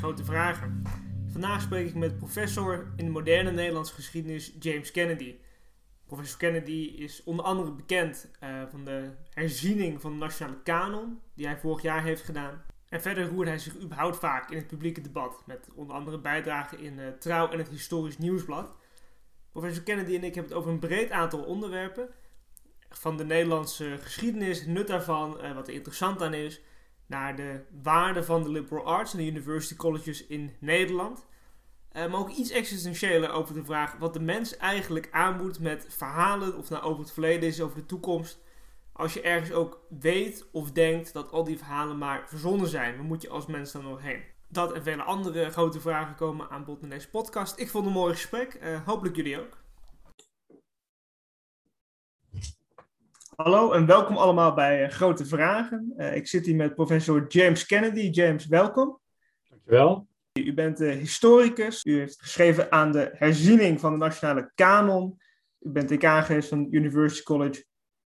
Grote Vragen. Vandaag spreek ik met professor in de moderne Nederlandse geschiedenis James Kennedy. Professor Kennedy is onder andere bekend uh, van de herziening van de nationale kanon die hij vorig jaar heeft gedaan. En verder roert hij zich überhaupt vaak in het publieke debat, met onder andere bijdragen in uh, Trouw en het Historisch Nieuwsblad. Professor Kennedy en ik hebben het over een breed aantal onderwerpen. Van de Nederlandse geschiedenis, nut daarvan, uh, wat er interessant aan is, naar de waarde van de liberal arts en de university colleges in Nederland. Uh, maar ook iets existentiëler over de vraag wat de mens eigenlijk aanmoedt met verhalen, of nou over het verleden is, over de toekomst. Als je ergens ook weet of denkt dat al die verhalen maar verzonnen zijn, waar moet je als mens dan nog heen? Dat en vele andere grote vragen komen aan bod in deze podcast. Ik vond het een mooi gesprek, uh, hopelijk jullie ook. Hallo en welkom allemaal bij uh, Grote Vragen. Uh, ik zit hier met professor James Kennedy. James, welkom. Dankjewel. U bent uh, historicus. U heeft geschreven aan de herziening van de nationale kanon. U bent decaan geweest van University College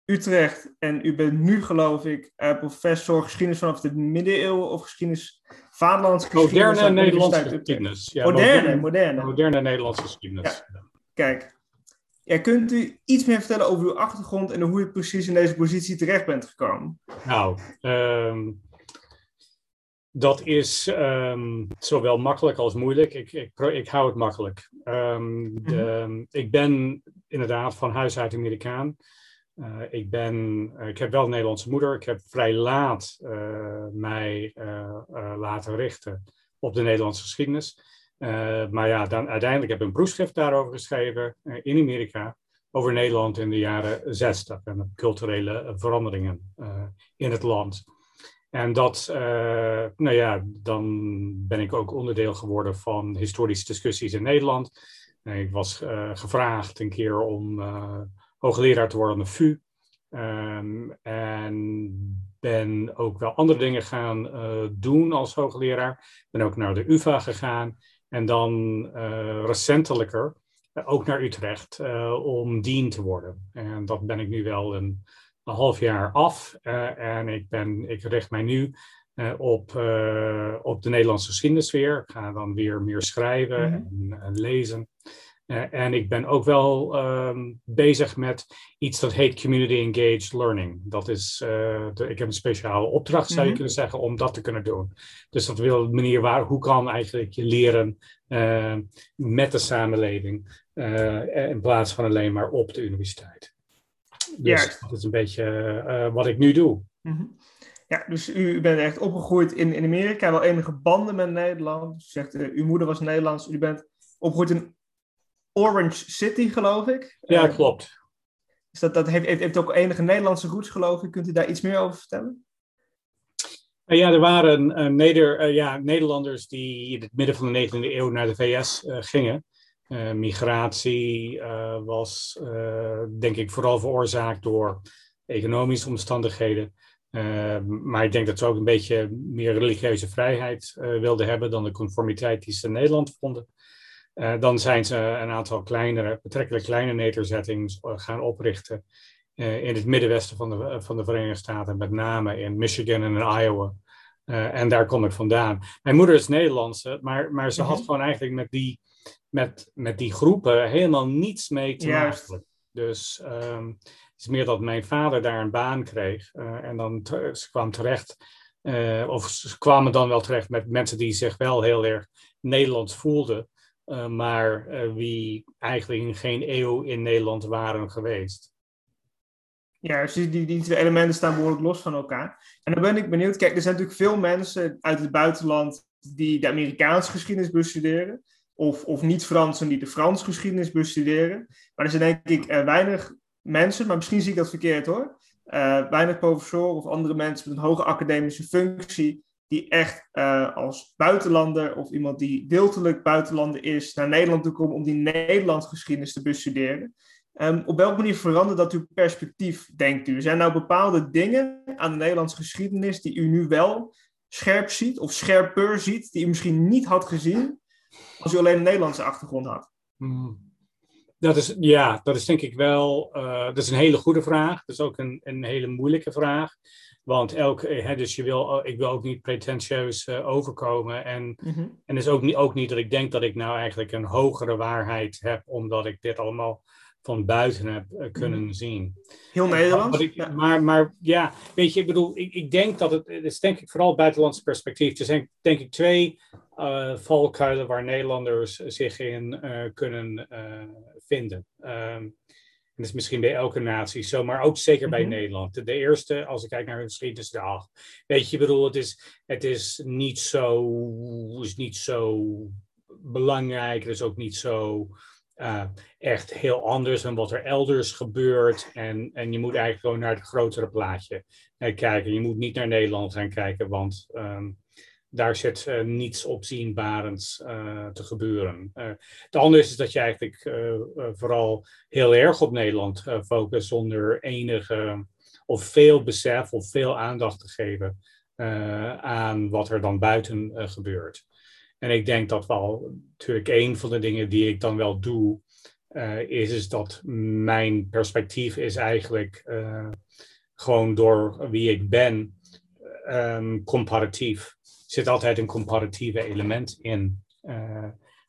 Utrecht. En u bent nu, geloof ik, professor geschiedenis vanaf de middeleeuwen of geschiedenis vaderlandse geschiedenis. Moderne Nederlandse geschiedenis. Ja, moderne, moderne, moderne. Moderne Nederlandse geschiedenis. Ja. Kijk, ja, kunt u iets meer vertellen over uw achtergrond en hoe u precies in deze positie terecht bent gekomen? Nou, um, dat is um, zowel makkelijk als moeilijk. Ik, ik, ik hou het makkelijk. Um, de, mm-hmm. Ik ben inderdaad van huis uit Amerikaan. Uh, ik, ben, uh, ik heb wel een Nederlandse moeder. Ik heb vrij laat uh, mij laten richten op de Nederlandse geschiedenis. Uh, maar ja, dan, uiteindelijk heb ik een proefschrift daarover geschreven uh, in Amerika. Over Nederland in de jaren 60 en de culturele veranderingen uh, in het land. En dat, nou ja, dan ben ik ook onderdeel geworden van historische discussies in Nederland. ik was gevraagd een keer om hoogleraar te worden aan de VU. Um, en ben ook wel andere dingen gaan doen als hoogleraar. Ben ook naar de UvA gegaan. En dan uh, recentelijker uh, ook naar Utrecht uh, om dean te worden. En dat ben ik nu wel een, een half jaar af. en ik, ben, ik richt mij nu op, op de Nederlandse geschiedenis weer. Ik ga dan weer meer schrijven en, en, lezen. Uh, en ik ben ook wel um, bezig met iets dat heet Community Engaged Learning. Dat is, uh, de, ik heb een speciale opdracht, zou je mm-hmm. kunnen zeggen, om dat te kunnen doen. Dus dat wil de manier waar, hoe kan eigenlijk je leren uh, met de samenleving, in plaats van alleen maar op de universiteit. Dus dat is een beetje wat ik nu doe. Mm-hmm. Ja, dus u, u, bent echt opgegroeid in, in Amerika, wel enige banden met Nederland. U zegt, uw moeder was Nederlands, u bent opgegroeid in Orange City, geloof ik. Ja, uh, klopt. Dus dat, dat heeft, heeft, heeft, ook enige Nederlandse roots, geloof ik. Kunt u daar iets meer over vertellen? Uh, ja, er waren uh, Neder, ja, Nederlanders die in het midden van de 19e eeuw naar de VS gingen. migratie was, denk ik, vooral veroorzaakt door economische omstandigheden. maar ik denk dat ze ook een beetje meer religieuze vrijheid wilden hebben dan de conformiteit die ze in Nederland vonden. Uh, dan zijn ze een aantal kleinere, betrekkelijk kleine nederzettings uh, gaan oprichten uh, in het middenwesten van de, van de Verenigde Staten, met name in Michigan en in Iowa. en daar kom ik vandaan. Mijn moeder is Nederlandse, maar, maar ze had gewoon eigenlijk met die, met, met die groepen helemaal niets mee te maken. Dus um, het is meer dat mijn vader daar een baan kreeg en dan ze kwam terecht. of ze kwamen dan wel terecht met mensen die zich wel heel erg Nederlands voelden. Uh, maar uh, wie eigenlijk in geen eeuw in Nederland waren geweest. Ja, dus die, die, twee elementen staan behoorlijk los van elkaar. En dan ben ik benieuwd, kijk, er zijn natuurlijk veel mensen uit het buitenland die de Amerikaanse geschiedenis bestuderen. Of, of niet-Fransen die de Franse geschiedenis bestuderen. Maar er zijn denk ik uh, weinig mensen, maar misschien zie ik dat verkeerd hoor. weinig professoren of andere mensen met een hoge academische functie die echt uh, als buitenlander of iemand die deeltelijk buitenlander is naar Nederland toe komt om die Nederlands geschiedenis te bestuderen. Um, op welke manier verandert dat uw perspectief, denkt u? Zijn nou bepaalde dingen aan de Nederlandse geschiedenis die u nu wel scherp ziet of scherper ziet, die u misschien niet had gezien als u alleen een Nederlandse achtergrond had? Hmm. Dat is, ja, dat is denk ik wel. Uh, dat is een hele goede vraag. Dat is ook een, een hele moeilijke vraag. Want elk, eh, hè, dus je wil, ik wil ook niet pretentieus uh, overkomen. En, mm -hmm. en is ook niet, ook niet dat ik denk dat ik nou eigenlijk een hogere waarheid heb, omdat ik dit allemaal van buiten heb uh, kunnen mm. zien. Heel Nederland. Ik, ja. Maar, maar ja, weet je, ik bedoel, ik, ik denk dat het, het is denk ik vooral buitenlandse perspectief. Er zijn denk ik twee uh, valkuilen waar Nederlanders zich in uh, kunnen vinden. Um, en dat is misschien bij elke natie zo, maar ook zeker bij mm -hmm. Nederland. De, de, eerste, als ik kijk naar hun geschiedenis, de ach, weet je, ik bedoel, het is, het is niet zo, is niet zo belangrijk, het is ook niet zo uh, echt heel anders dan wat er elders gebeurt. En, en je moet eigenlijk gewoon naar het grotere plaatje kijken. Je moet niet naar Nederland gaan kijken, want um, daar zit uh, niets opzienbarends te gebeuren. het andere is dat je eigenlijk vooral heel erg op Nederland focust zonder enige of veel besef of veel aandacht te geven aan wat er dan buiten gebeurt. En ik denk dat wel natuurlijk een van de dingen die ik dan wel doe, is, is dat mijn perspectief is eigenlijk gewoon door wie ik ben, um, comparatief. Er zit altijd een comparatieve element in. Uh,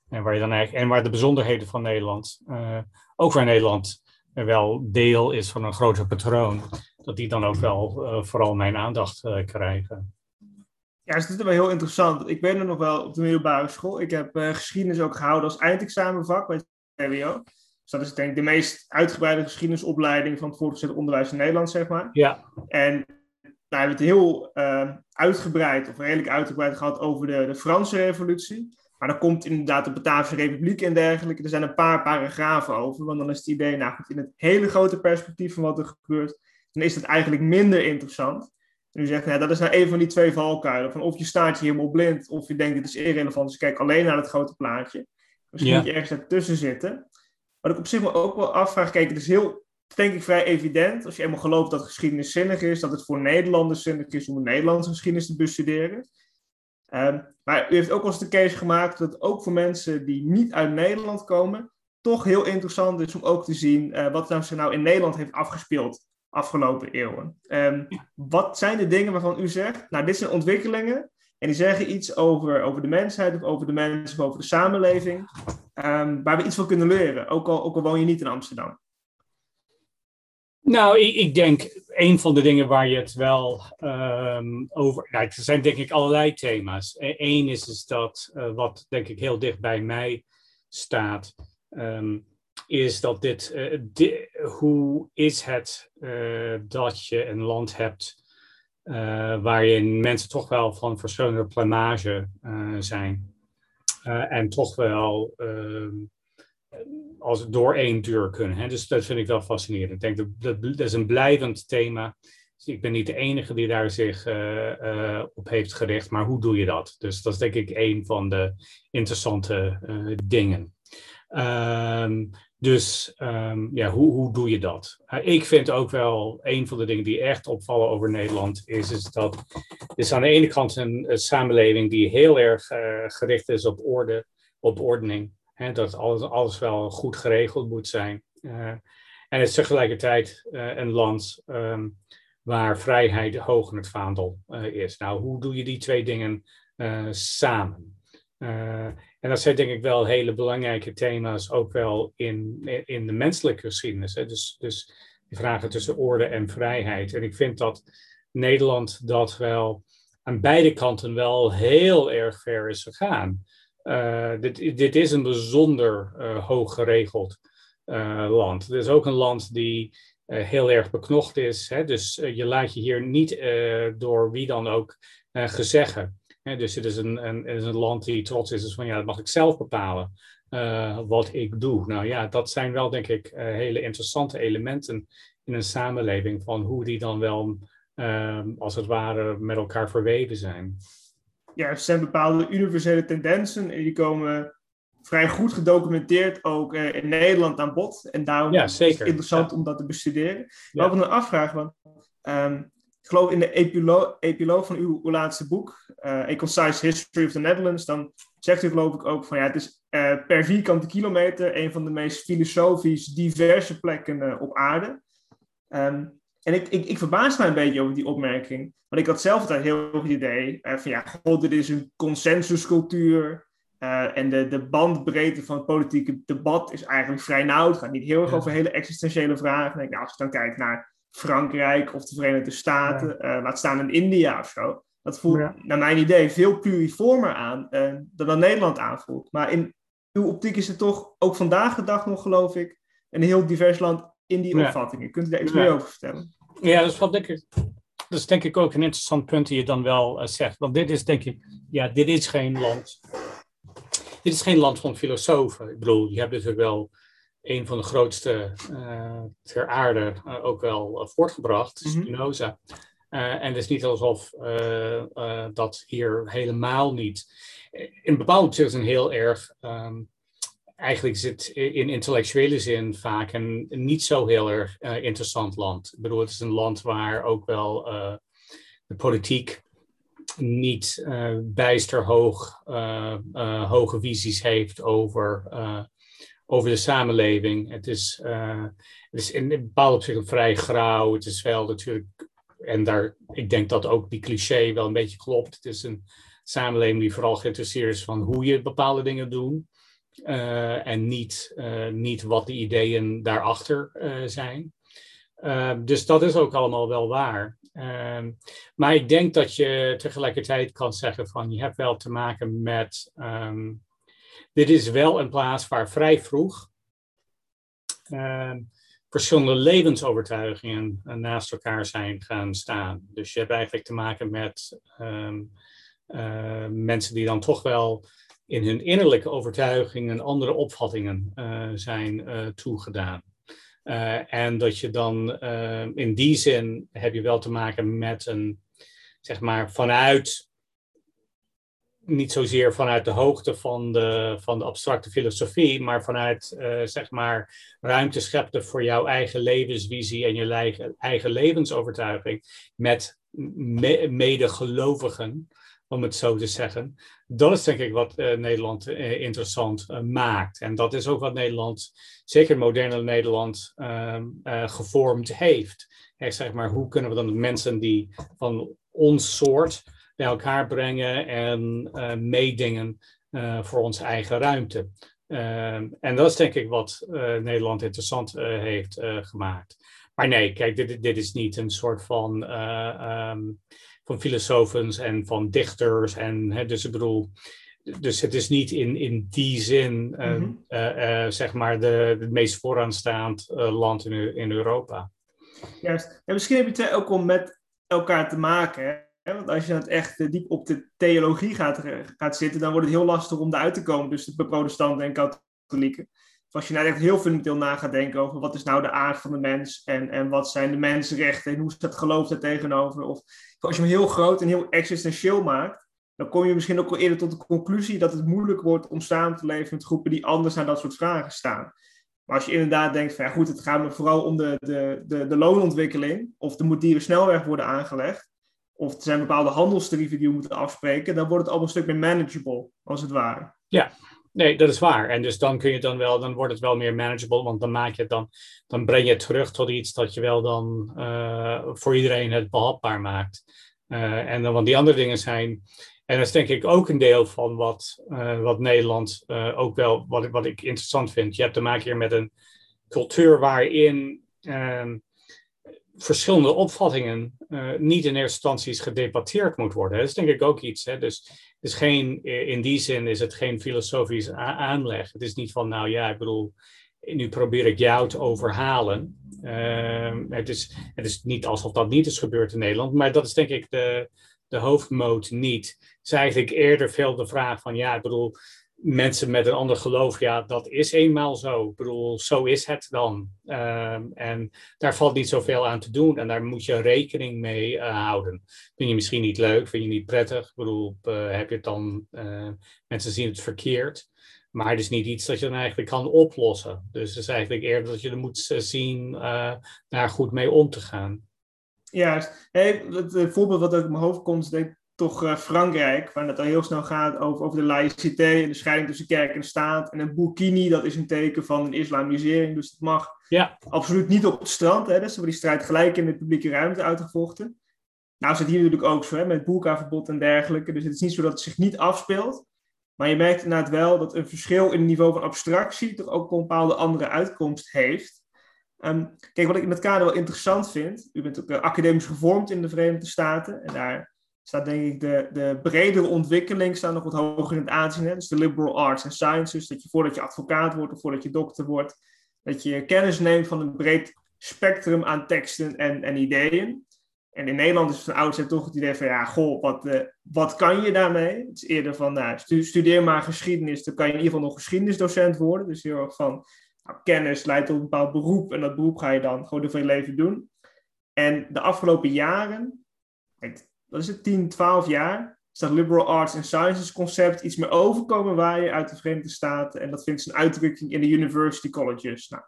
en, waar je dan eigenlijk, en waar de bijzonderheden van Nederland, ook waar Nederland wel deel is van een groter patroon, dat die dan ook wel vooral mijn aandacht krijgen. Ja, dus dit is wel heel interessant. Ik ben er nog wel op de middelbare school. Ik heb uh, geschiedenis ook gehouden als eindexamenvak bij het VWO. Dus dat is denk ik de meest uitgebreide geschiedenisopleiding van het voortgezet onderwijs in Nederland, zeg maar. Ja. En nou, we hebben het heel uh, uitgebreid, of redelijk uitgebreid gehad over de, de Franse revolutie. Maar dan komt inderdaad de Bataafse Republiek en dergelijke. Er zijn een paar paragrafen over. Want dan is het idee, nou goed, in het hele grote perspectief van wat er gebeurt, dan is het eigenlijk minder interessant. En u zegt, ja, dat is nou een van die twee valkuilen. Van of je staat je helemaal blind, of je denkt het is irrelevant. Dus kijk alleen naar het grote plaatje. Misschien ja. moet je ergens daartussen zitten. Wat ik op zich me ook wel afvraag, kijk, het is heel, denk ik, vrij evident. Als je eenmaal gelooft dat geschiedenis zinnig is, dat het voor Nederlanders zinnig is om de Nederlandse geschiedenis te bestuderen. Um, maar u heeft ook wel eens de case gemaakt dat ook voor mensen die niet uit Nederland komen, toch heel interessant is om ook te zien uh, wat nou zich nou in Nederland heeft afgespeeld afgelopen eeuwen. Um, wat zijn de dingen waarvan u zegt, nou, dit zijn ontwikkelingen en die zeggen iets over, over de mensheid of over de mensen of over de samenleving, um, waar we iets van kunnen leren, ook al, ook al woon je niet in Amsterdam? Nou, ik, ik denk een van de dingen waar je het wel um, over. Nou, er zijn denk ik allerlei thema's. Eén is, is dat uh, wat denk ik heel dicht bij mij staat. Um, is dat dit, di hoe is het uh, dat je een land hebt waarin mensen toch wel van verschillende plamage zijn. en toch wel ehm, als door één deur kunnen. Hè? Dus dat vind ik wel fascinerend. Ik denk dat, dat, is een blijvend thema. Dus ik ben niet de enige die daar zich op heeft gericht, maar hoe doe je dat? Dus dat is denk ik een van de interessante dingen. Um, dus um, ja, hoe, hoe doe je dat? Ik vind ook wel een van de dingen die echt opvallen over Nederland is, is dat het is aan de ene kant een, een samenleving die heel erg gericht is op orde, op ordening. Dat alles, alles wel goed geregeld moet zijn. Uh, en het is tegelijkertijd een land um, waar vrijheid hoog in het vaandel is. Nou, hoe doe je die twee dingen samen? En dat zijn denk ik wel hele belangrijke thema's, ook wel in, in de menselijke geschiedenis. Dus, dus die vragen tussen orde en vrijheid. En ik vind dat Nederland dat wel aan beide kanten wel heel erg ver is gegaan. Uh, dit, dit is een bijzonder uh, hoog geregeld uh, land. Het is ook een land die heel erg beknocht is. Hè? Dus je laat je hier niet door wie dan ook gezeggen dus het is een, een, is een land die trots is, dus van ja, dat mag ik zelf bepalen wat ik doe. Nou ja, dat zijn wel denk ik hele interessante elementen in een samenleving van hoe die dan wel uh, als het ware met elkaar verweven zijn. Ja, er zijn bepaalde universele tendensen en die komen vrij goed gedocumenteerd ook uh, in Nederland aan bod. En daarom ja, is het interessant ja. om dat te bestuderen. Ja. Wat ik me afvraag, want um, ik geloof in de epiloog, van uw, uw laatste boek, uh, A Concise History of the Netherlands, dan zegt u geloof ik ook van ja, het is uh, per vierkante kilometer een van de meest filosofisch diverse plekken op aarde. Um, en ik, ik, ik verbaas me een beetje over die opmerking. Want ik had zelf altijd heel veel het idee van ja, god, dit is een consensuscultuur. Uh, en de, de bandbreedte van het politieke debat is eigenlijk vrij nauw. Het gaat niet heel erg over hele existentiële vragen. Nou, als je dan kijkt naar Frankrijk of de Verenigde Staten, ja. uh, laat staan in India of zo. Dat voelt ja. naar mijn idee veel pluriformer aan uh, dan dat Nederland aanvoelt. Maar in uw optiek is het toch ook vandaag de dag nog, geloof ik, een heel divers land in die ja. opvattingen. Kunt u daar iets meer over vertellen? Ja, dat is, wat denk ik, dat is denk ik ook een interessant punt die je dan wel uh, zegt. Want dit is denk ik, ja, dit is geen land. Dit is geen land van filosofen. Ik bedoel, je hebt natuurlijk wel een van de grootste uh, ter aarde uh, ook wel voortgebracht, Spinoza. Mm -hmm. en het is niet alsof dat hier helemaal niet. In bepaalde opzichten een heel erg. Um, eigenlijk het in intellectuele zin vaak een niet zo heel erg interessant land. Ik bedoel, het is een land waar ook wel de politiek niet bijster hoog, hoge visies heeft over over de samenleving. Het is, het is in bepaalde opzichten vrij grauw. Het is wel natuurlijk, en daar, ik denk dat ook die cliché wel een beetje klopt. Het is een samenleving die vooral geïnteresseerd is van hoe je bepaalde dingen doet. Uh, en niet, uh, niet wat de ideeën daarachter zijn. dus dat is ook allemaal wel waar. maar ik denk dat je tegelijkertijd kan zeggen van je hebt wel te maken met um, dit is wel een plaats waar vrij vroeg verschillende levensovertuigingen naast elkaar zijn gaan staan. Dus je hebt eigenlijk te maken met mensen die dan toch wel in hun innerlijke overtuigingen andere opvattingen uh, zijn eh, toegedaan. Uh, en dat je dan in die zin heb je wel te maken met een, zeg maar, vanuit niet zozeer vanuit de hoogte van de, van de abstracte filosofie, maar vanuit, uh, zeg maar, ruimte schepte voor jouw eigen levensvisie en je eigen, eigen levensovertuiging met me, medegelovigen, om het zo te zeggen. Dat is denk ik wat uh, Nederland uh, interessant maakt. En dat is ook wat Nederland, zeker moderne Nederland, ehm, gevormd heeft. En zeg maar, hoe kunnen we dan de mensen die van ons soort bij elkaar brengen en meedingen voor onze eigen ruimte. Uh, en dat is denk ik wat Nederland interessant heeft gemaakt. Maar nee, kijk, dit, dit is niet een soort van, um, van filosofen en van dichters. En, hè, dus ik bedoel, dus het is niet in, in die zin, mm -hmm. zeg maar, de, het meest vooraanstaand land in, in Europa. Juist. En misschien heb je het ook om met elkaar te maken. Hè? Want als je het echt eh, diep op de theologie gaat, eh, gaat zitten, dan wordt het heel lastig om eruit te komen tussen de protestanten en katholieken. Als je nou echt heel fundamenteel na gaat denken over wat is nou de aard van de mens en, en wat zijn de mensenrechten en hoe staat geloof daar tegenover. Of als je hem heel groot en heel existentieel maakt, dan kom je misschien ook wel eerder tot de conclusie dat het moeilijk wordt om samen te leven met groepen die anders naar dat soort vragen staan. Maar als je inderdaad denkt van ja goed, het gaat me vooral om de, de, de, loonontwikkeling of er moet hier een snelweg worden aangelegd of er zijn bepaalde handelstarieven die we moeten afspreken, dan wordt het allemaal een stuk meer manageable, als het ware. Ja, nee, dat is waar. En dus dan kun je dan wel, dan wordt het wel meer manageable, want dan maak je het dan, dan breng je het terug tot iets dat je wel dan uh, voor iedereen het behapbaar maakt. Uh, en dan, want die andere dingen zijn, en dat is denk ik ook een deel van wat, uh, wat Nederland ook wel, wat, wat ik interessant vind. Je hebt te maken hier met een cultuur waarin ehm, verschillende opvattingen uh, niet in eerste instantie gedebatteerd moet worden. Dat is denk ik ook iets. Hè? Dus het is geen, in die zin is het geen filosofisch aanleg. Het is niet van, nou ja, ik bedoel, nu probeer ik jou te overhalen. Uh, het, is, het is niet alsof dat niet is gebeurd in Nederland, maar dat is denk ik de, de hoofdmoot niet. Het is eigenlijk eerder veel de vraag van, ja, ik bedoel, mensen met een ander geloof, ja, dat is eenmaal zo. Ik bedoel, zo is het dan. Um, en daar valt niet zoveel aan te doen en daar moet je rekening mee uh, houden. Vind je misschien niet leuk, vind je niet prettig? Ik bedoel, uh, heb je het dan, uh, mensen zien het verkeerd. Maar het is niet iets dat je dan eigenlijk kan oplossen. Dus het is eigenlijk eerder dat je er moet zien daar goed mee om te gaan. Juist. Hey, het, voorbeeld wat in mijn hoofd komt, denk toch uh, Frankrijk, waar het al heel snel gaat over, over de laïcité en de scheiding tussen kerk en staat. En een burkini, dat is een teken van een islamisering, dus het mag ja. absoluut niet op het strand. Hè, dus hebben die strijd gelijk in de publieke ruimte uitgevochten. Nou het hier natuurlijk ook zo, hè, met boerkaverbod en dergelijke. Dus het is niet zo dat het zich niet afspeelt. Maar je merkt inderdaad wel dat een verschil in het niveau van abstractie toch ook een bepaalde andere uitkomst heeft. Ehm, kijk, wat ik in dat kader wel interessant vind, u bent ook uh, academisch gevormd in de Verenigde Staten. En daar staat denk ik de, de bredere ontwikkeling staat nog wat hoger in het aanzien. Hè? Dus de liberal arts and sciences, dat je voordat je advocaat wordt of voordat je dokter wordt, dat je kennis neemt van een breed spectrum aan teksten en, en ideeën. En in Nederland is het van oudsher toch het idee van, ja, goh, wat, uh, wat kan je daarmee? Het is eerder van, nou, studeer maar geschiedenis, dan kan je in ieder geval nog geschiedenisdocent worden. Dus heel erg van, nou, kennis leidt tot een bepaald beroep en dat beroep ga je dan gewoon door je leven doen. En de afgelopen jaren, dat is het 10, 12 jaar, is dat liberal arts and sciences concept iets meer overkomen waar je uit de Verenigde Staten. En dat vindt zijn uitdrukking in de university colleges. Nou,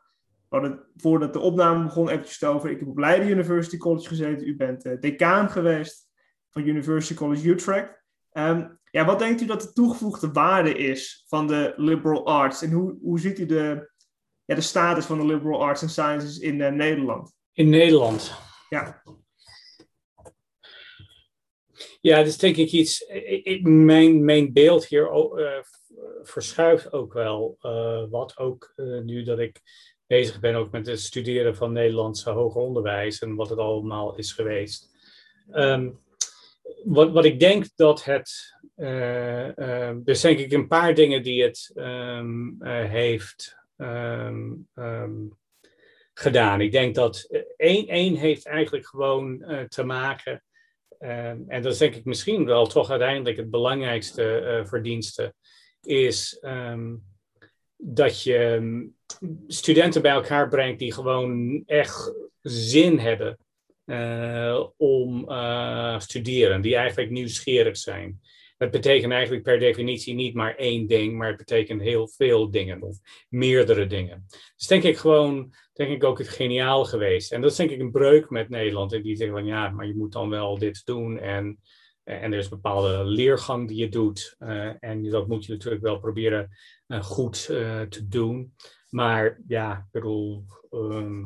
we hadden voordat de opname begon eventjes over. Ik heb op Leiden University College gezeten. U bent uh, decaan geweest van University College Utrecht. Um, ja, wat denkt u dat de toegevoegde waarde is van de liberal arts? En hoe, hoe ziet u de, ja, de status van de liberal arts and sciences in uh, Nederland? In Nederland? Ja. Ja, is denk ik iets. Mijn, mijn beeld hier uh, verschuift ook wel wat. Ook nu dat ik bezig ben ook met het studeren van Nederlandse hoger onderwijs en wat het allemaal is geweest. Ehm, wat, wat ik denk dat het. Uh, dus denk ik een paar dingen die het uh, heeft gedaan. Ik denk dat één, één heeft eigenlijk gewoon te maken. En dat is denk ik misschien wel toch uiteindelijk het belangrijkste verdienste. Is dat je studenten bij elkaar brengt die gewoon echt zin hebben uh, om uh, studeren, die eigenlijk nieuwsgierig zijn. Dat betekent eigenlijk per definitie niet maar één ding, maar het betekent heel veel dingen of meerdere dingen. Dus denk ik gewoon, denk ik ook het geniaal geweest. En dat is denk ik een breuk met Nederland. En die zeggen van ja, maar je moet dan wel dit doen en, en er is een bepaalde leergang die je doet. Uh, en dat moet je natuurlijk wel proberen goed te doen. Maar ja, ik bedoel, ehm,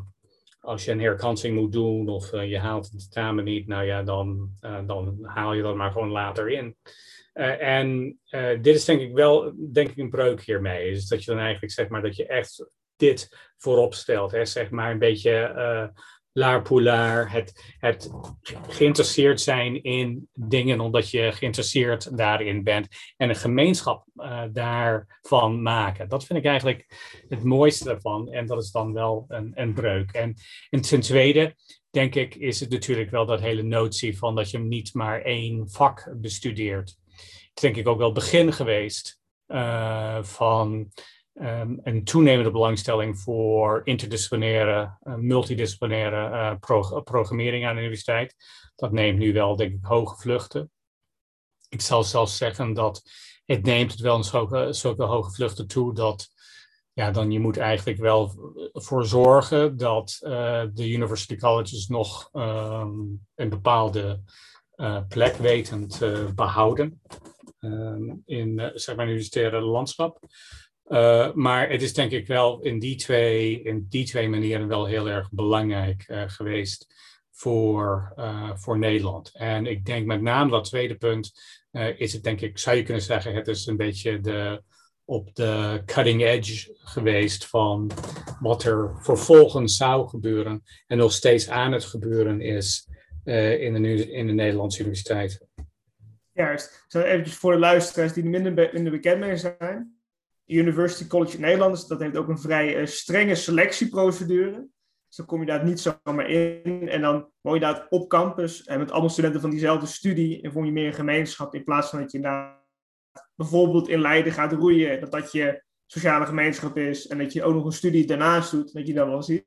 als je een herkansing moet doen of uh, je haalt het tentamen niet, nou ja, dan, uh, dan haal je dat maar gewoon later in. Uh, en dit is denk ik wel denk ik een breuk hiermee. Is dat je dan eigenlijk zeg maar dat je echt dit voorop stelt. Hè? Zeg maar een beetje laar het, het geïnteresseerd zijn in dingen omdat je geïnteresseerd daarin bent en een gemeenschap uh, daarvan maken. Dat vind ik eigenlijk het mooiste daarvan en dat is dan wel een, breuk. En, en ten tweede denk ik is het natuurlijk wel dat hele notie van dat je niet maar één vak bestudeert. Het is denk ik ook wel het begin geweest uh, van um, een toenemende belangstelling voor interdisciplinaire, uh, multidisciplinaire pro programmering aan de universiteit. Dat neemt nu wel, denk ik, hoge vluchten. Ik zal zelfs zeggen dat het neemt het wel een zulke, zulke hoge vluchten toe dat ja, dan je moet eigenlijk wel voor zorgen dat de university colleges nog um, een bepaalde plek weten te behouden um, in zeg maar, universitaire landschap. Uh, maar het is denk ik wel in die twee, in die twee manieren wel heel erg belangrijk uh, geweest voor, uh, voor Nederland. En ik denk met name dat tweede punt is het denk ik, zou je kunnen zeggen, het is een beetje de, op de cutting edge geweest van wat er vervolgens zou gebeuren en nog steeds aan het gebeuren is in, de, in de Nederlandse universiteit. Juist. Zo eventjes voor de luisteraars die minder, minder bekend mee zijn. University College Nederland, dat heeft ook een vrij uh, strenge selectieprocedure. Dus dan kom je daar niet zomaar in. En dan woon je daar op campus en met allemaal studenten van diezelfde studie. En vorm je meer een gemeenschap in plaats van dat je daar bijvoorbeeld in Leiden gaat roeien. Dat dat je sociale gemeenschap is en dat je ook nog een studie daarnaast doet. Dat je dat wel ziet.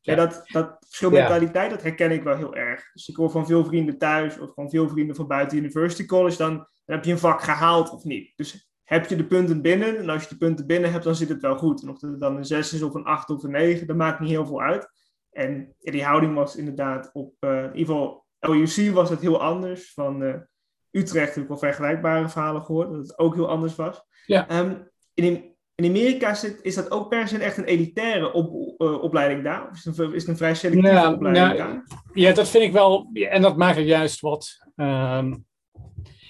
Ja. dat, dat verschil mentaliteit, dat herken ik wel heel erg. Dus ik hoor van veel vrienden thuis of van veel vrienden van buiten University College, dan, dan heb je een vak gehaald of niet. Dus heb je de punten binnen. En als je de punten binnen hebt, dan zit het wel goed. En of het dan een 6 is of een 8 of een 9, dat maakt niet heel veel uit. En die houding was inderdaad op, in ieder geval, LUC was het heel anders. Van Utrecht heb ik wel vergelijkbare verhalen gehoord, dat het ook heel anders was. Ja. Ehm, in, in Amerika is, is, dat ook per se echt een elitaire op, uh, opleiding daar? Of is het een, is het een vrij selectieve nou, opleiding nou, daar? Ja, dat vind ik wel. En dat maakt het juist wat. Um,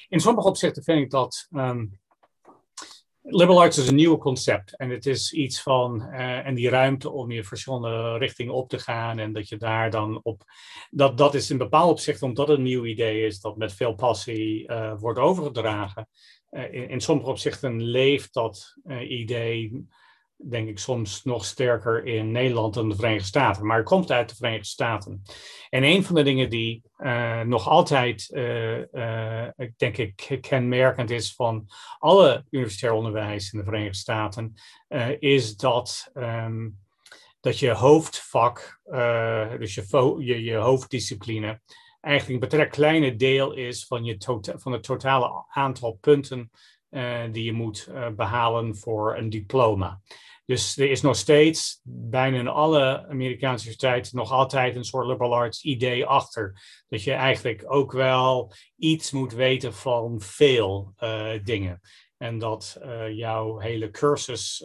in sommige opzichten vind ik dat. Um, liberal arts is een nieuw concept. En het is iets van. Uh, en die ruimte om je verschillende richtingen op te gaan. En dat je daar dan op. Dat, dat is in bepaald opzicht, omdat het een nieuw idee is, dat met veel passie uh, wordt overgedragen. Eh, in, in, sommige opzichten leeft dat idee, denk ik, soms nog sterker in Nederland dan de Verenigde Staten. Maar het komt uit de Verenigde Staten. En een van de dingen die uh, nog altijd, denk ik, kenmerkend is van alle universitair onderwijs in de Verenigde Staten, is dat. Um, dat je hoofdvak, dus je, je, hoofddiscipline, eigenlijk een betrekkelijk kleine deel is van, je tota-, van het totale aantal punten die je moet uh, behalen voor een diploma. Dus er is nog steeds bijna in alle Amerikaanse universiteiten nog altijd een soort liberal arts idee achter. Dat je eigenlijk ook wel iets moet weten van veel uh, dingen. En dat jouw hele cursus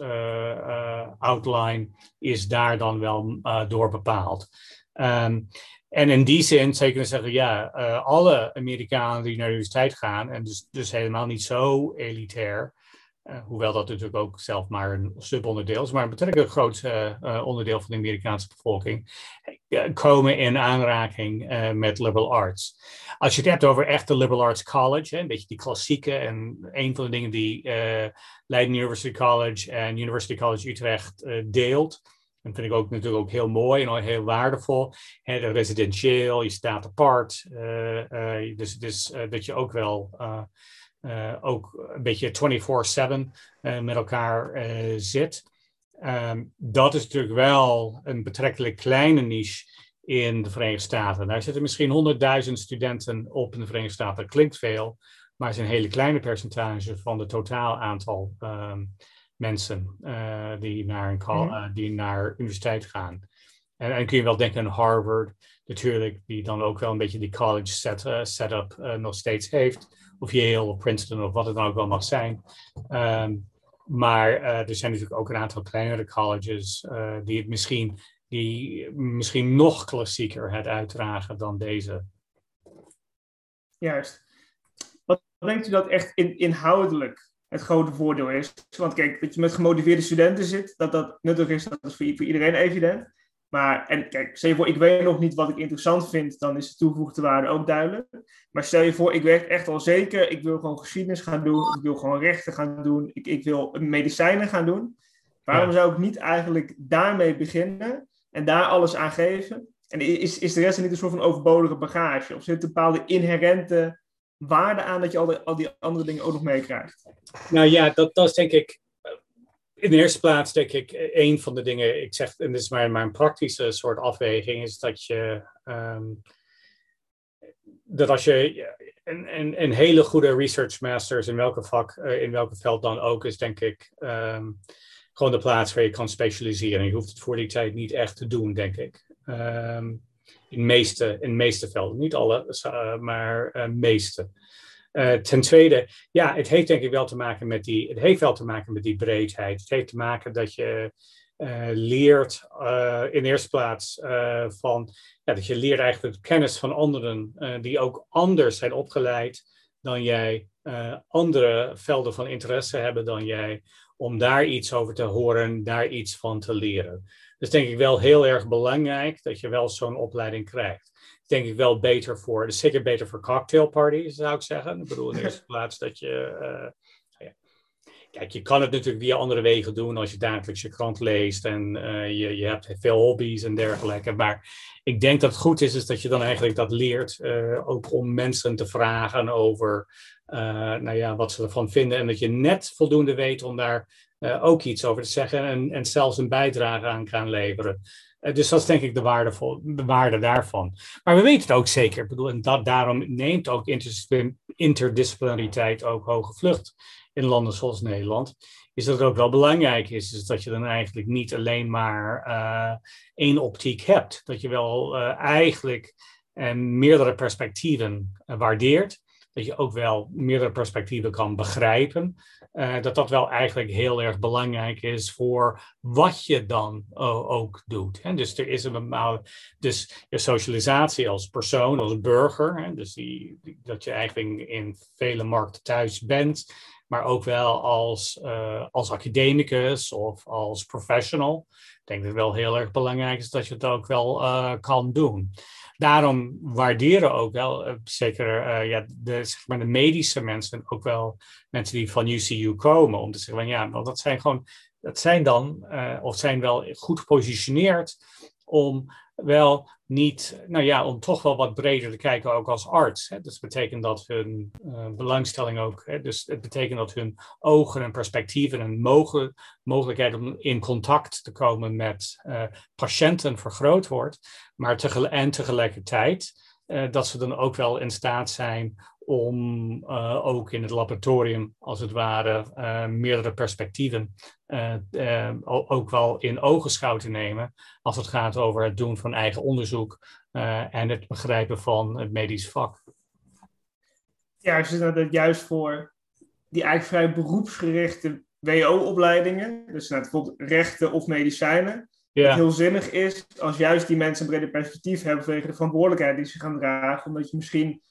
outline is daar dan wel door bepaald. Um, en in die zin zou je zeggen, ja, uh, alle Amerikanen die naar de universiteit gaan, en dus, dus helemaal niet zo elitair, uh, hoewel dat natuurlijk ook zelf maar een subonderdeel is, maar een betrekkelijk groot uh, onderdeel van de Amerikaanse bevolking, komen in aanraking met liberal arts. Als je het hebt over echt de liberal arts college, een beetje die klassieke, en een van de dingen die Leiden University College en University College Utrecht deelt, dat vind ik ook natuurlijk ook heel mooi en heel waardevol. Residentieel, je staat apart. Uh, uh, dus dus uh, dat je ook wel ook een beetje 24-7 met elkaar zit. Um, dat is natuurlijk wel een betrekkelijk kleine niche in de Verenigde Staten. Daar zitten misschien 100.000 studenten op in de Verenigde Staten. Dat klinkt veel, maar het is een hele kleine percentage van het totaal aantal um, mensen uh, die, naar een call, uh, die naar universiteit gaan. En, en kun je wel denken aan Harvard, natuurlijk, die dan ook wel een beetje die college set, uh, setup nog steeds heeft. Of Yale of Princeton of wat het dan ook wel mag zijn. Um, maar er zijn natuurlijk ook een aantal kleinere colleges die het misschien, die misschien nog klassieker het uitdragen dan deze. Juist. Wat denkt u dat echt in, inhoudelijk het grote voordeel is. Want kijk, dat je met gemotiveerde studenten zit, dat dat nuttig is, dat is voor, iedereen evident. Maar, en kijk, stel je voor, ik weet nog niet wat ik interessant vind, dan is de toegevoegde waarde ook duidelijk. Maar stel je voor, ik weet echt al zeker, ik wil gewoon geschiedenis gaan doen, ik wil gewoon rechten gaan doen, ik, ik wil medicijnen gaan doen. Waarom zou ik niet eigenlijk daarmee beginnen en daar alles aan geven? En is, is de rest niet een soort van overbodige bagage? Of zit een bepaalde inherente waarde aan dat je al, die, al die andere dingen ook nog meekrijgt? Nou ja, dat, dat is denk ik in de eerste plaats denk ik een van de dingen, ik zeg, en dit is mijn, mijn praktische soort afweging, is dat je, um, dat als je een, een, een, hele goede research masters in welke vak, uh, in welke veld dan ook, is denk ik um, gewoon de plaats waar je kan specialiseren. Je hoeft het voor die tijd niet echt te doen, denk ik. Um, in meeste, in meeste velden. Niet alle, uh, maar uh, meeste. Uh, ten tweede, ja, het heeft denk ik wel te maken met die, het heeft wel te maken met die breedheid. Het heeft te maken dat je leert in eerste plaats van, ja, dat je leert eigenlijk kennis van anderen die ook anders zijn opgeleid dan jij, andere velden van interesse hebben dan jij, om daar iets over te horen, daar iets van te leren is denk ik wel heel erg belangrijk dat je wel zo'n opleiding krijgt. Denk ik wel beter voor, dus zeker beter voor cocktailparties zou ik zeggen. Ik bedoel in de eerste plaats dat je, ja. Kijk, je kan het natuurlijk via andere wegen doen als je dagelijks je krant leest en uh, je, je hebt veel hobby's en dergelijke. Maar ik denk dat het goed is, is dat je dan eigenlijk dat leert, uh, ook om mensen te vragen over, nou ja, wat ze ervan vinden en dat je net voldoende weet om daar ook iets over te zeggen en, en zelfs een bijdrage aan kan leveren. Dus dat is denk ik de, waardevol, de waarde daarvan. Maar we weten het ook zeker. Ik bedoel, en dat, daarom neemt ook interdisciplinariteit ook hoge vlucht in landen zoals Nederland, is dat het ook wel belangrijk is, is dat je dan eigenlijk niet alleen maar uh, één optiek hebt. Dat je wel uh, eigenlijk uh, meerdere perspectieven waardeert. Dat je ook wel meerdere perspectieven kan begrijpen. dat dat wel eigenlijk heel erg belangrijk is voor wat je dan ook doet. Dus er is een bepaalde dus je socialisatie als persoon, als burger. Hè? Dus die, dat je eigenlijk in vele markten thuis bent maar ook wel als, uh, als academicus of als professional. Ik denk dat het wel heel erg belangrijk is dat je het ook wel uh, kan doen. Daarom waarderen ook wel, uh, zeker ja, de, zeg maar de medische mensen, ook wel mensen die van UCU komen, om te zeggen van ja, want dat zijn gewoon, dat zijn dan, of zijn wel goed gepositioneerd om wel niet, nou ja, om toch wel wat breder te kijken ook als arts. Hè. Dus dat betekent dat hun uh, belangstelling ook, hè, dus het betekent dat hun ogen en perspectieven en mogelijkheid om in contact te komen met uh, patiënten vergroot wordt, maar tegel en tegelijkertijd uh, dat ze dan ook wel in staat zijn om uh, ook in het laboratorium, als het ware, uh, meerdere perspectieven uh, ook wel in ogenschouw te nemen als het gaat over het doen van eigen onderzoek en het begrijpen van het medisch vak. Ja, dus dat juist voor die eigenlijk vrij beroepsgerichte WO-opleidingen, dus bijvoorbeeld rechten of medicijnen, ja. het heel zinnig is als juist die mensen een breder perspectief hebben vanwege de verantwoordelijkheid die ze gaan dragen, omdat je misschien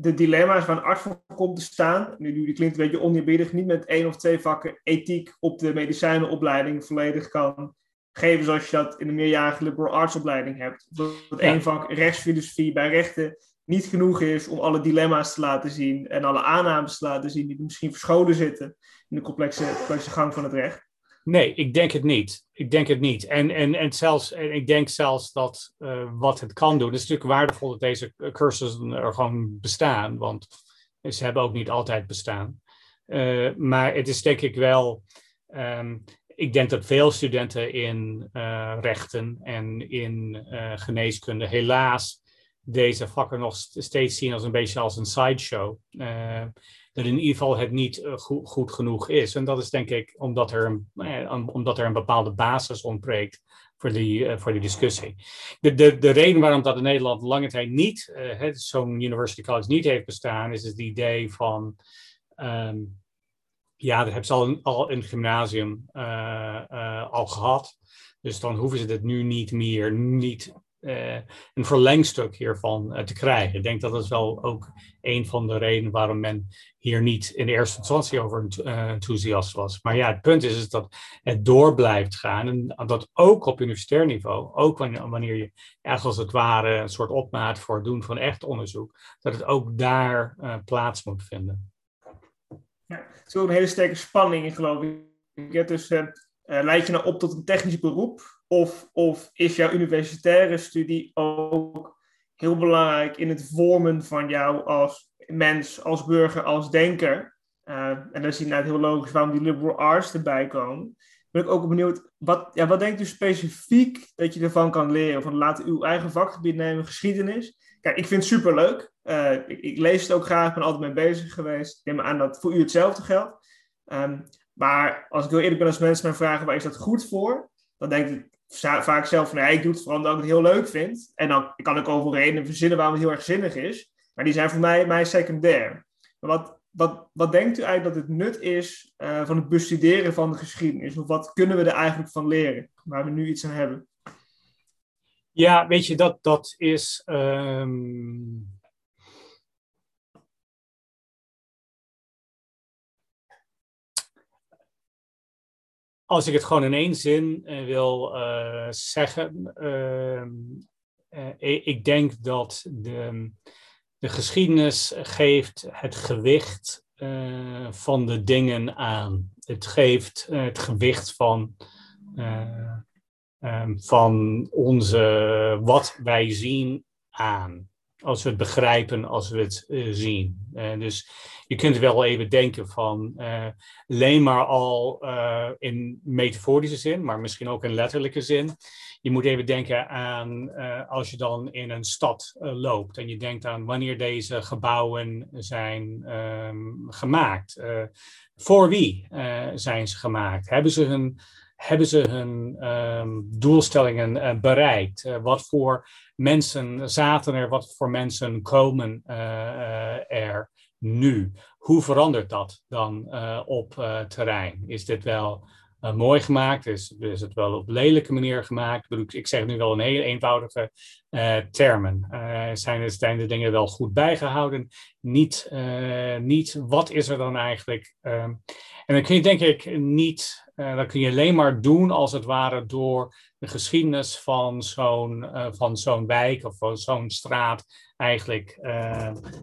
de dilemma's waar een arts voor komt te staan. Nu, nu klinkt een beetje oneerbiedig, niet met één of twee vakken ethiek op de medicijnenopleiding volledig kan geven zoals je dat in de meerjarige liberal arts opleiding hebt. Dat ja. één vak rechtsfilosofie bij rechten niet genoeg is om alle dilemma's te laten zien en alle aannames te laten zien die misschien verscholen zitten in de complexe, complexe gang van het recht. Nee, ik denk het niet. Ik denk het niet. En, en, en, zelfs, en ik denk zelfs dat uh, wat het kan doen, het is natuurlijk waardevol dat deze cursussen er gewoon bestaan, want ze hebben ook niet altijd bestaan. Uh, maar het is denk ik wel, um, ik denk dat veel studenten in uh, rechten en in geneeskunde helaas deze vakken nog steeds zien als een beetje als een sideshow in ieder geval het niet uh, goed, genoeg is. En dat is denk ik omdat er een, eh, omdat er een bepaalde basis ontbreekt voor die, uh, voor die discussie. De, de, de reden waarom dat in Nederland lange tijd niet, zo'n University College niet heeft bestaan, is het idee van, um, ja, dat hebben ze al, al in het gymnasium al gehad. Dus dan hoeven ze het nu niet meer, niet een verlengstuk hiervan uh, te krijgen. Ik denk dat dat wel ook een van de redenen waarom men hier niet in eerste instantie over uh, enthousiast was. Maar ja, het punt is, is dat het door blijft gaan en dat ook op universitair niveau, ook wanneer, je echt als het ware een soort opmaat voor het doen van echt onderzoek, dat het ook daar plaats moet vinden. Ja, het is een hele sterke spanning in geloof ik. Dus, leid je nou op tot een technisch beroep of, of is jouw universitaire studie ook heel belangrijk in het vormen van jou als mens, als burger, als denker? Uh, en dan is inderdaad heel logisch waarom die liberal arts erbij komen. Ben ik ook benieuwd, wat, ja, wat denkt u specifiek dat je ervan kan leren? Van laat uw eigen vakgebied nemen, geschiedenis. Kijk, ik vind het superleuk. Uh, ik, lees het ook graag, ben altijd mee bezig geweest. Ik neem aan dat voor u hetzelfde geldt. Um, maar als ik heel eerlijk ben, als mensen mij vragen waar is dat goed voor, dan denk ik vaak zelf van, nee, ik doe het vooral omdat ik het heel leuk vind. En dan kan ik over redenen verzinnen waarom het heel erg zinnig is. Maar die zijn voor mij, mij secundair. Maar wat, wat, wat denkt u eigenlijk dat het nut is uh, van het bestuderen van de geschiedenis? Of wat kunnen we er eigenlijk van leren, waar we nu iets aan hebben? Ja, weet je, dat, dat is... Um als ik het gewoon in één zin uh, wil uh, zeggen, uh, ik denk dat de, de geschiedenis geeft het gewicht van de dingen aan. Het geeft het gewicht van, um, van onze, wat wij zien aan. Als we het begrijpen, als we het zien. dus je kunt wel even denken van uh, alleen maar al in metaforische zin, maar misschien ook in letterlijke zin. je moet even denken aan als je dan in een stad loopt en je denkt aan wanneer deze gebouwen zijn ehm, gemaakt. voor wie zijn ze gemaakt? Hebben ze hun hebben ze hun um, doelstellingen bereikt? wat voor mensen zaten er, wat voor mensen komen er nu? Hoe verandert dat dan op terrein? Is dit wel mooi gemaakt? Is, is het wel op lelijke manier gemaakt? Ik, ik zeg nu wel een hele eenvoudige termen. zijn, zijn de dingen wel goed bijgehouden? Niet, niet wat is er dan eigenlijk? Ehm, en dan kun je denk ik niet, dat kun je alleen maar doen als het ware door de geschiedenis van zo'n van zo'n wijk of van zo'n straat eigenlijk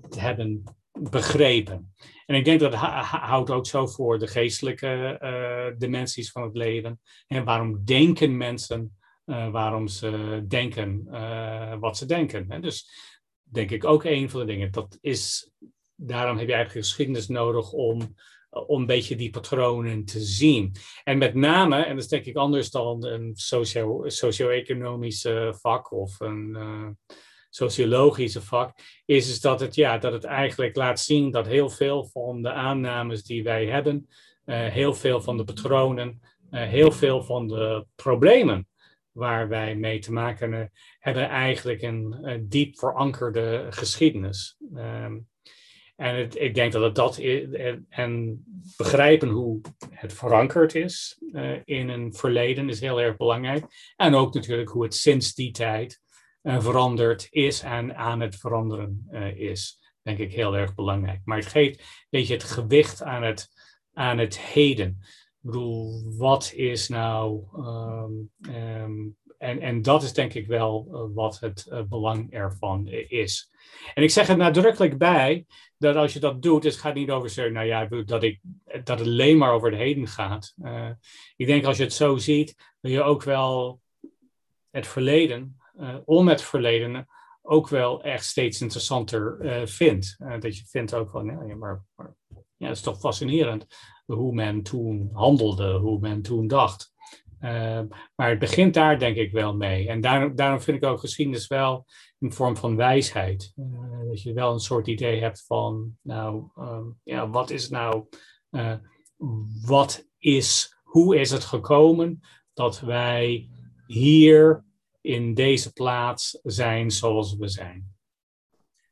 te hebben begrepen. En ik denk dat houdt ook zo voor de geestelijke dimensies van het leven. En waarom denken mensen waarom ze denken wat ze denken. Hè? Dus denk ik ook een van de dingen. Dat is, daarom heb je eigenlijk geschiedenis nodig om, om een beetje die patronen te zien. En met name, en dat is denk ik anders dan een socio-economische vak of een sociologische vak, is, is dat, het, ja, dat het eigenlijk laat zien dat heel veel van de aannames die wij hebben, uh, heel veel van de patronen, heel veel van de problemen waar wij mee te maken hebben, eigenlijk een, diep verankerde geschiedenis. Um, en het, ik denk dat het dat is, en begrijpen hoe het verankerd is uh, in een verleden is heel erg belangrijk. En ook natuurlijk hoe het sinds die tijd uh, veranderd is en aan het veranderen is. Denk ik heel erg belangrijk. Maar het geeft een beetje het gewicht aan het, aan het heden. Ik bedoel, wat is nou. Um, um, en, en dat is denk ik wel wat het belang ervan is. En ik zeg er nadrukkelijk bij dat als je dat doet, het gaat niet over zeggen, nou ja, dat, ik, dat het alleen maar over het heden gaat. ik denk als je het zo ziet, dat je ook wel het verleden uh, om het verleden ook wel echt steeds interessanter uh, vindt. Dat je vindt ook van, ja, maar, maar ja, het is toch fascinerend hoe men toen handelde, hoe men toen dacht. Maar het begint daar denk ik wel mee. En daarom, daarom vind ik ook geschiedenis wel een vorm van wijsheid. dat je wel een soort idee hebt van, nou, um, ja, wat is nou, wat is, hoe is het gekomen dat wij hier in deze plaats zijn zoals we zijn.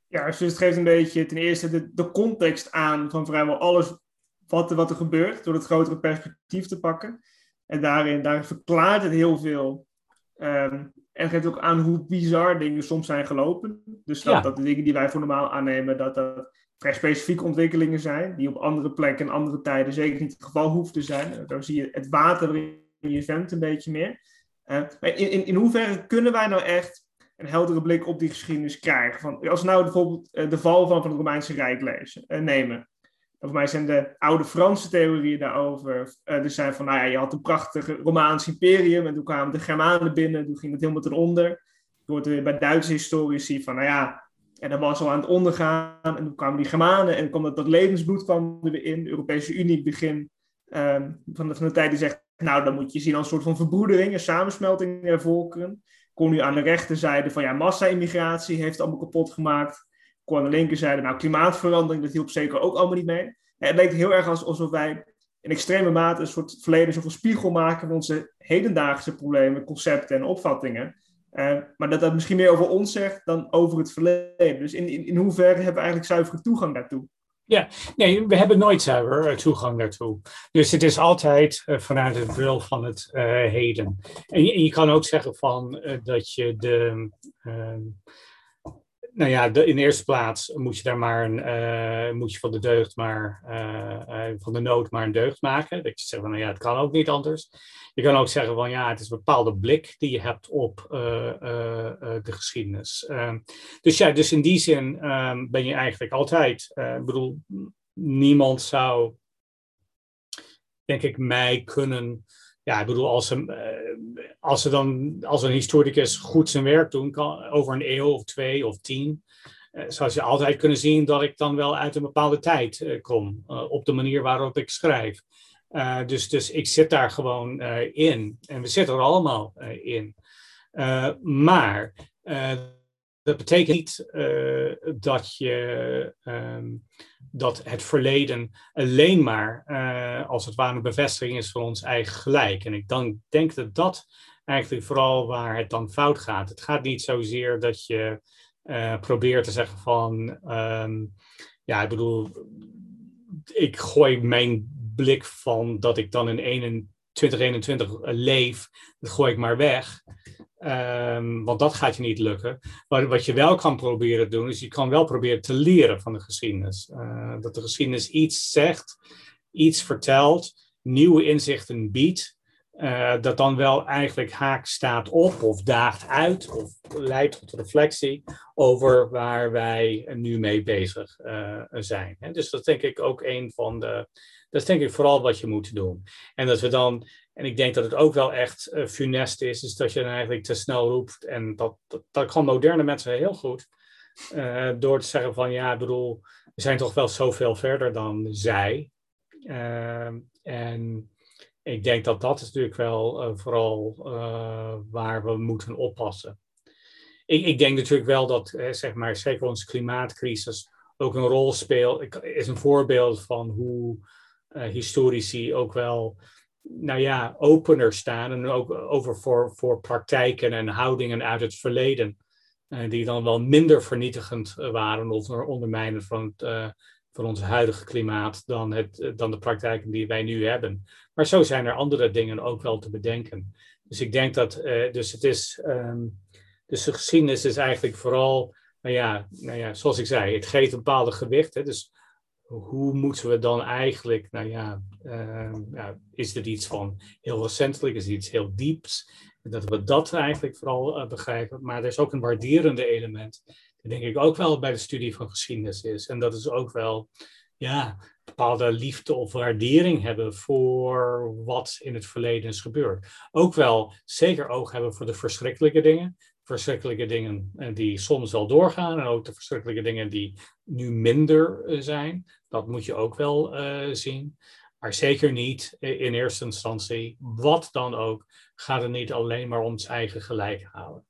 Ja, dus het geeft een beetje ten eerste de, de context aan van vrijwel alles wat, wat er gebeurt, door het grotere perspectief te pakken. En daarin, daarin verklaart het heel veel. Um, en geeft ook aan hoe bizar dingen soms zijn gelopen. Dus dat, dat de dingen die wij voor normaal aannemen, dat dat vrij specifieke ontwikkelingen zijn, die op andere plekken en andere tijden zeker niet het geval hoeven te zijn. Daar zie je het water in je vent een beetje meer. Uh, in, in, in hoeverre kunnen wij nou echt een heldere blik op die geschiedenis krijgen? Van, als we nou bijvoorbeeld uh, de val van, van het Romeinse Rijk lezen, uh, nemen. Voor mij zijn de oude Franse theorieën daarover. er zijn van, nou ja, je had een prachtig Romaans imperium en toen kwamen de Germanen binnen, toen ging het helemaal ten onder. Je hoort weer bij Duitse historici van, nou ja, en dat was al aan het ondergaan en toen kwamen die Germanen en kwam dat, dat levensbloed kwam er weer in. De Europese Unie begin um, van, de, van de tijd die zegt, nou, dan moet je zien als een soort van verbroedering, een samensmelting der volkeren. Kon nu aan de rechterzijde van ja, massa-immigratie heeft allemaal kapot gemaakt. Aan de linkerzijde, nou, klimaatverandering, dat hielp zeker ook allemaal niet mee. Het leek heel erg alsof wij in extreme mate een soort verleden soort van spiegel maken van onze hedendaagse problemen, concepten en opvattingen. Uh, maar dat dat misschien meer over ons zegt dan over het verleden. Dus in, in, in hoeverre hebben we eigenlijk zuivere toegang daartoe? Ja, nee, we hebben nooit zuiver eh, toegang daartoe. Dus het is altijd uh, vanuit het bril van het heden. En je, je, kan ook zeggen van dat je de. Ehm, nou ja, de, in de eerste plaats moet je daar maar een, moet je van de deugd maar van de nood maar een deugd maken. Dat je zegt van nou ja, het kan ook niet anders. Je kan ook zeggen van ja, het is een bepaalde blik die je hebt op de geschiedenis. Uh, dus ja, dus in die zin ehm, ben je eigenlijk altijd, ik bedoel, niemand zou, denk ik, mij kunnen, ja, ik bedoel, als ze, als ze dan, als een historicus goed zijn werk doen, kan, over een eeuw of twee of tien, zou je altijd kunnen zien dat ik dan wel uit een bepaalde tijd kom, op de manier waarop ik schrijf. Dus, dus ik zit daar gewoon in. En we zitten er allemaal in. maar dat betekent niet dat, je, ehm, dat het verleden alleen maar als het ware een bevestiging is van ons eigen gelijk. En ik dan denk dat dat eigenlijk vooral waar het dan fout gaat. Het gaat niet zozeer dat je uh, probeert te zeggen van, um, ja, ik bedoel, ik gooi mijn blik van dat ik dan in 2021 leef, dat gooi ik maar weg. Um, want dat gaat je niet lukken. Maar wat je wel kan proberen te doen, is je kan wel proberen te leren van de geschiedenis. Uh, dat de geschiedenis iets zegt, iets vertelt, nieuwe inzichten biedt. Uh, dat dan wel eigenlijk haak staat op of daagt uit of leidt tot reflectie over waar wij nu mee bezig uh, zijn. Dus dat denk ik ook een van de, dat is denk ik vooral wat je moet doen. En dat we dan, en ik denk dat het ook wel echt uh, funest is, is dat je dan eigenlijk te snel roept en dat, dat, kan moderne mensen heel goed. door te zeggen van ja, ik bedoel, we zijn toch wel zoveel verder dan zij. en ik denk dat dat is natuurlijk wel uh, vooral waar we moeten oppassen. Ik, ik denk natuurlijk wel dat, eh, zeg maar, zeker onze klimaatcrisis ook een rol speelt. Is een voorbeeld van hoe historici ook wel, nou ja, opener staan en ook over voor, voor praktijken en houdingen uit het verleden. die dan wel minder vernietigend waren of ondermijnen van het van ons huidige klimaat dan, het, dan de praktijken die wij nu hebben. Maar zo zijn er andere dingen ook wel te bedenken. Dus ik denk dat, dus het is, um, dus de geschiedenis is eigenlijk vooral, nou ja, nou ja, zoals ik zei, het geeft een bepaalde gewicht. Hè, dus hoe moeten we dan eigenlijk, nou ja, uh, ja, is er iets van heel recentelijk, is er iets heel dieps? Dat we dat eigenlijk vooral uh, begrijpen. Maar er is ook een waarderende element denk ik ook wel bij de studie van geschiedenis is. En dat is ook wel ja, bepaalde liefde of waardering hebben voor wat in het verleden is gebeurd. Ook wel zeker oog hebben voor de verschrikkelijke dingen. Verschrikkelijke dingen eh, die soms wel doorgaan en ook de verschrikkelijke dingen die nu minder eh, zijn. Dat moet je ook wel uh, zien. Maar zeker niet in eerste instantie, wat dan ook, gaat het niet alleen maar om ons eigen gelijk houden.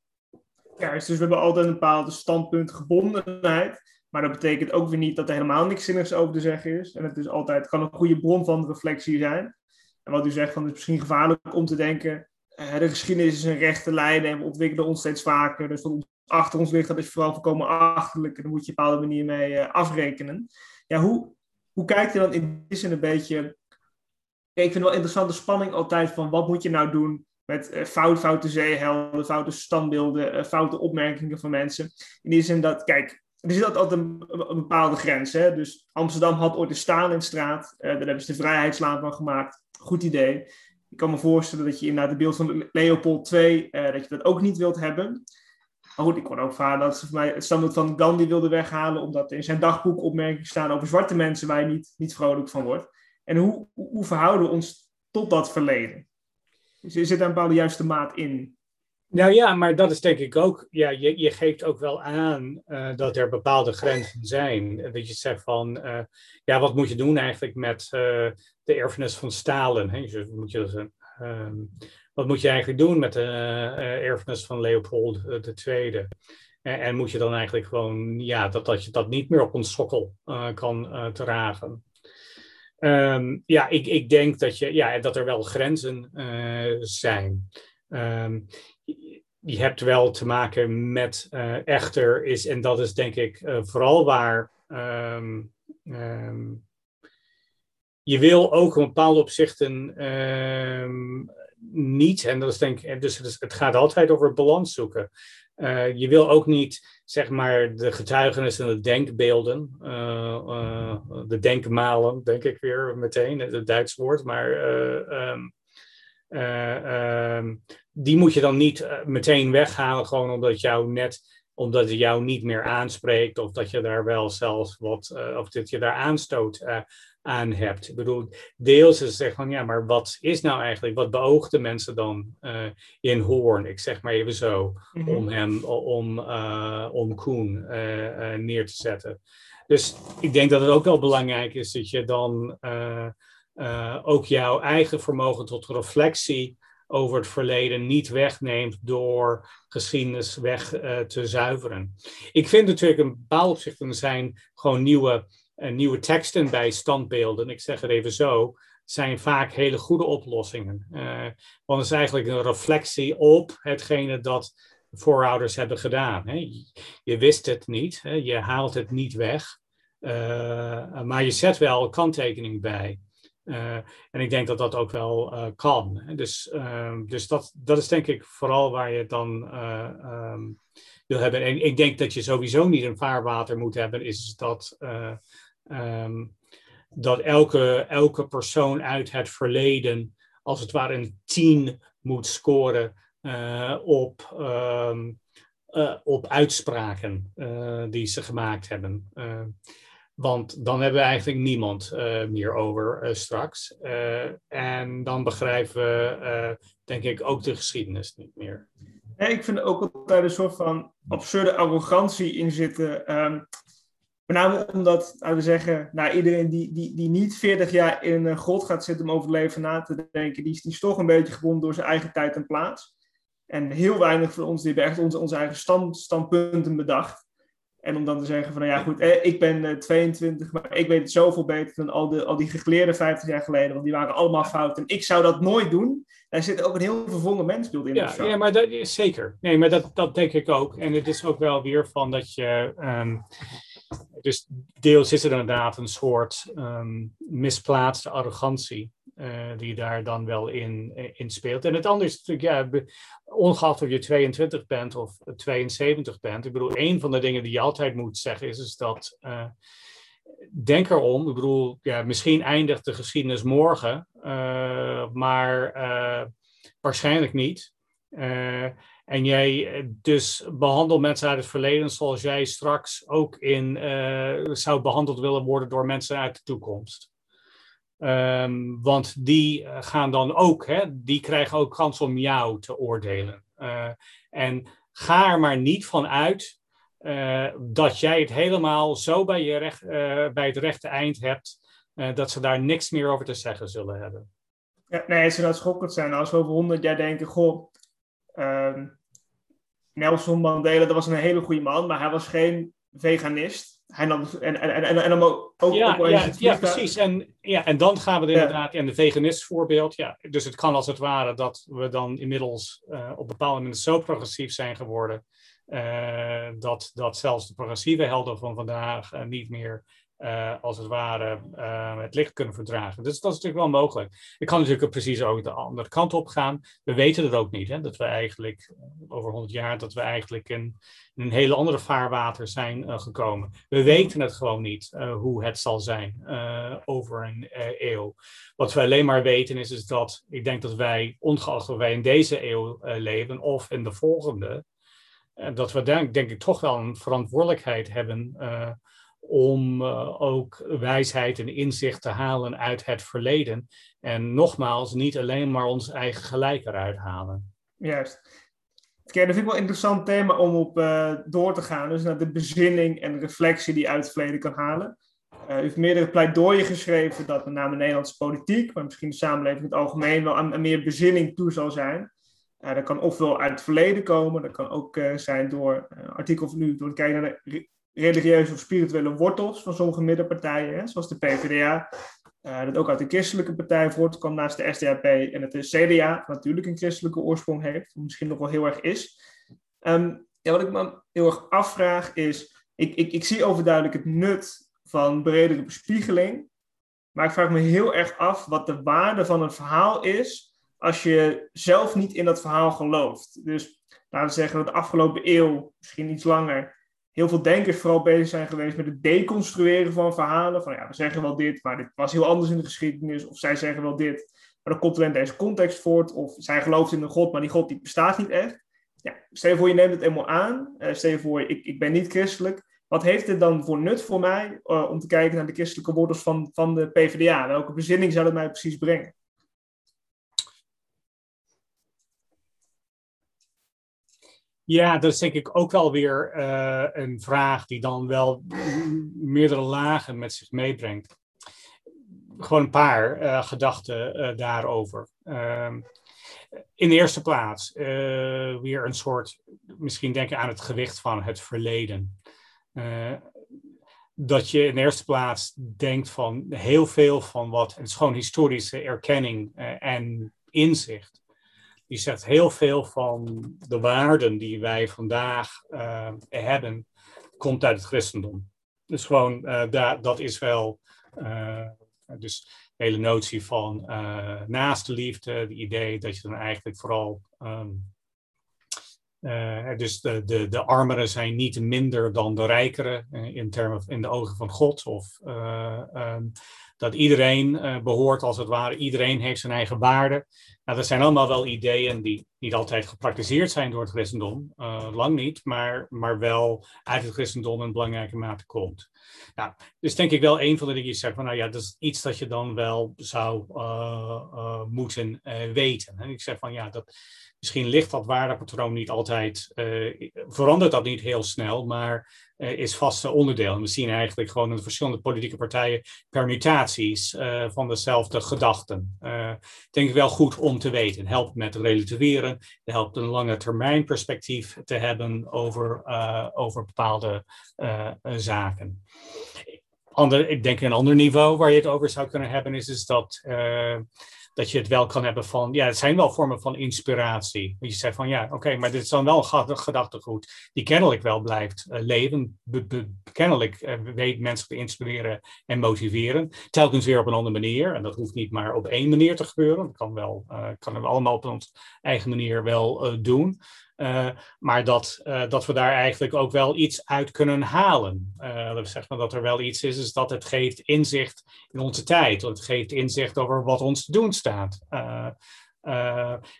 Juist, dus we hebben altijd een bepaalde standpuntgebondenheid. Maar dat betekent ook weer niet dat er helemaal niks zinnigs over te zeggen is. En het, is altijd, het kan een goede bron van reflectie zijn. En wat u zegt, van, het is misschien gevaarlijk om te denken... Uh, de geschiedenis is een rechte lijn en we ontwikkelen ons steeds vaker. Dus wat achter ons ligt, dat is vooral voorkomen achterlijk. En daar moet je op een bepaalde manier mee uh, afrekenen. Ja, hoe, hoe kijkt je dan in die zin een beetje... ik vind wel interessante spanning altijd van wat moet je nou doen met uh, fout, foute zeehelden, foute standbeelden, foute opmerkingen van mensen. In die zin dat, kijk, er zit altijd een, bepaalde grens. Hè? Dus Amsterdam had ooit een Stalinstraat. Uh, daar hebben ze de Vrijheidslaan van gemaakt. Goed idee. Ik kan me voorstellen dat je inderdaad het beeld van Leopold II, dat je dat ook niet wilt hebben. Maar goed, ik kon ook vragen dat ze voor mij het standbeeld van Gandhi wilden weghalen, omdat er in zijn dagboek opmerkingen staan over zwarte mensen waar je niet, niet vrolijk van wordt. En hoe, hoe verhouden we ons tot dat verleden? Dus zit daar een bepaalde juiste maat in? Nou ja, maar dat is denk ik ook, ja, je, je geeft ook wel aan uh, dat er bepaalde grenzen zijn. Dat je zegt van, uh, ja, wat moet je doen eigenlijk met de erfenis van Stalin? Hè? Moet je, um, wat moet je eigenlijk doen met de erfenis van Leopold II? En, en, moet je dan eigenlijk gewoon, ja, dat, dat je dat niet meer op een sokkel kan dragen? Um, ja, ik, ik denk dat, je, ja, dat er wel grenzen zijn. Um, je hebt wel te maken met uh, echter is, en dat is denk ik uh, vooral waar. Um, je wil ook in bepaalde opzichten niet, en dat is denk ik, dus het, gaat altijd over balans zoeken. je wil ook niet zeg maar de getuigenissen en de denkbeelden, de denkmalen, denk ik weer meteen, het Duits woord, maar uh, um, um, die moet je dan niet meteen weghalen, gewoon omdat jou net, omdat het jou niet meer aanspreekt, of dat je daar wel zelfs wat, of dat je daar aanstoot aan hebt. Ik bedoel, deels is het zeggen van ja, maar wat is nou eigenlijk, wat beoogden mensen dan uh, in Hoorn? Ik zeg maar even zo, mm -hmm. om hem, om, om Koen neer te zetten. Dus ik denk dat het ook wel belangrijk is dat je dan ook jouw eigen vermogen tot reflectie over het verleden niet wegneemt door geschiedenis weg uh, te zuiveren. Ik vind natuurlijk een bepaald opzicht er zijn gewoon nieuwe, uh, nieuwe teksten bij standbeelden. Ik zeg het even zo zijn vaak hele goede oplossingen. Uh, want het is eigenlijk een reflectie op hetgene dat voorouders hebben gedaan. Hè. Je wist het niet, hè. je haalt het niet weg, maar je zet wel kanttekening bij. Uh, en ik denk dat dat ook wel uh, kan. Dus, uh, dus dat, dat is denk ik vooral waar je het dan um, wil hebben. En ik denk dat je sowieso niet een vaarwater moet hebben, is dat, um, dat elke, elke persoon uit het verleden als het ware een tien moet scoren op, op uitspraken die ze gemaakt hebben. Want dan hebben we eigenlijk niemand uh, meer over uh, straks. Uh, en dan begrijpen we, denk ik, ook de geschiedenis niet meer. Ik vind ook altijd een soort van absurde arrogantie in zitten. Um, met name omdat, laten we zeggen, nou, iedereen die, die, die niet 40 jaar in een grot gaat zitten om over het leven na te denken, die is, die is toch een beetje gebonden door zijn eigen tijd en plaats. En heel weinig van ons die hebben echt onze, onze eigen stand, standpunten bedacht. En om dan te zeggen van, nou ja goed, eh, ik ben 22, maar ik weet het zoveel beter dan al, de, al die gegleerden 50 jaar geleden, want die waren allemaal fout. En ik zou dat nooit doen. Daar zit ook een heel vervonden mensbeeld in. Ja, ja maar dat is zeker. Nee, maar dat, dat denk ik ook. En het is ook wel weer van dat je... Um, dus deels is er inderdaad een soort um, misplaatste arrogantie. Uh, die daar dan wel in, in speelt. En het andere is natuurlijk, ongeacht of je 22 bent of 72 bent. Ik bedoel, een van de dingen die je altijd moet zeggen is, dat. Uh, denk erom, ik bedoel, ja, misschien eindigt de geschiedenis morgen, maar waarschijnlijk niet. en jij dus behandelt mensen uit het verleden zoals jij straks ook in, zou behandeld willen worden door mensen uit de toekomst. Um, want die eh, gaan dan ook, hè, die krijgen ook kans om jou te oordelen. Uh, en ga er maar niet van uit uh, dat jij het helemaal zo bij, je recht, bij het rechte eind hebt, dat ze daar niks meer over te zeggen zullen hebben. Ja, nee, het zou schokkend zijn als we over honderd jaar denken, goh, um, Nelson Mandela, dat was een hele goede man, maar hij was geen veganist hij nam, en, en, en, en dan ook, ja, ook ja, ja, precies. En, ja, en dan gaan we er inderdaad in de veganist voorbeeld. Ja, dus het kan als het ware dat we dan inmiddels uh, op bepaalde momenten zo progressief zijn geworden. Uh, dat, dat zelfs de progressieve helden van vandaag uh, niet meer uh, als het ware uh, het licht kunnen verdragen. Dus dat is natuurlijk wel mogelijk. Ik kan natuurlijk precies ook de andere kant op gaan. We weten het ook niet, hè, dat we eigenlijk over 100 jaar, dat we eigenlijk in, een hele andere vaarwater zijn gekomen. We weten het gewoon niet hoe het zal zijn over een eeuw. Wat we alleen maar weten is, is dat ik denk dat wij, ongeacht of wij in deze eeuw leven of in de volgende, dat we denk, denk ik toch wel een verantwoordelijkheid hebben om uh, ook wijsheid en inzicht te halen uit het verleden. En nogmaals, niet alleen maar ons eigen gelijk eruit halen. Juist. Kijk, dat vind ik wel een interessant thema om op uh, door te gaan. Dus naar de bezinning en reflectie die uit het verleden kan halen. Uh, u heeft meerdere pleidooien geschreven dat met name de Nederlandse politiek, maar misschien de samenleving in het algemeen wel aan, meer bezinning toe zal zijn. Dat kan ofwel uit het verleden komen, dat kan ook zijn door artikel van nu, door het kijken naar de religieuze of spirituele wortels van sommige middenpartijen, hè, zoals de PvdA. Uh, dat ook uit de christelijke partij voortkwam naast de SDAP en het CDA natuurlijk een christelijke oorsprong heeft, misschien nog wel heel erg is. Um, ja, wat ik me heel erg afvraag is, ik, ik, ik zie overduidelijk het nut van bredere bespiegeling, maar ik vraag me heel erg af wat de waarde van een verhaal is als je zelf niet in dat verhaal gelooft. Dus laten we zeggen dat de afgelopen eeuw, misschien iets langer, heel veel denkers vooral bezig zijn geweest met het deconstrueren van verhalen. Van ja, we zeggen wel dit, maar dit was heel anders in de geschiedenis. Of zij zeggen wel dit, maar dan komt er in deze context voort. Of zij gelooft in een God, maar die God die bestaat niet echt. Ja, stel je voor, je neemt het eenmaal aan. Uh, stel je voor, ik, ik ben niet christelijk. Wat heeft dit dan voor nut voor mij uh, om te kijken naar de christelijke wortels van, van de PvdA? Welke bezinning zou dat mij precies brengen? Ja, dat is denk ik ook wel weer uh, een vraag die dan wel meerdere lagen met zich meebrengt. Gewoon een paar uh, gedachten uh, daarover. Ehm, in de eerste plaats weer een soort, misschien denken aan het gewicht van het verleden. dat je in de eerste plaats denkt van heel veel van wat, het is gewoon historische erkenning en inzicht die zegt heel veel van de waarden die wij vandaag uh, hebben, komt uit het christendom. Dus gewoon, uh, dat is wel, uh, dus de hele notie van naaste liefde, het idee dat je dan eigenlijk vooral, um, dus de, de, de armeren zijn niet minder dan de rijkeren in, termen, in de ogen van God, of um, dat iedereen behoort als het ware, iedereen heeft zijn eigen waarde. Nou, dat zijn allemaal wel ideeën die niet altijd gepraktiseerd zijn door het christendom, uh, lang niet, maar, maar wel uit het christendom in belangrijke mate komt. Nou, dus denk ik wel een van de dingen die zegt van, nou ja, dat is iets dat je dan wel zou uh, moeten weten. En ik zeg van, ja, dat, misschien ligt dat waardepatroon niet altijd, verandert dat niet heel snel, maar uh, is vast onderdeel. we zien eigenlijk gewoon in de verschillende politieke partijen permutaties uh, van dezelfde gedachten. Denk ik wel goed om te weten. Helpt met relativeren. Helpt een lange termijn perspectief te hebben over, over bepaalde zaken. Ander, ik denk een ander niveau waar je het over zou kunnen hebben is, is dat dat je het wel kan hebben van, ja, het zijn wel vormen van inspiratie. Je zegt van, ja, oké, maar dit is dan wel een gedachtegoed die kennelijk wel blijft uh, leven. kennelijk uh, weet mensen te inspireren en motiveren. Telkens weer op een andere manier. En dat hoeft niet maar op één manier te gebeuren. Dat kan wel, uh, kan we allemaal op onze eigen manier wel doen. Uh, maar dat, uh, dat we daar eigenlijk ook wel iets uit kunnen halen. Uh, zegt maar dat er wel iets is, is dat het geeft inzicht in onze tijd. Het geeft inzicht over wat ons te doen staat.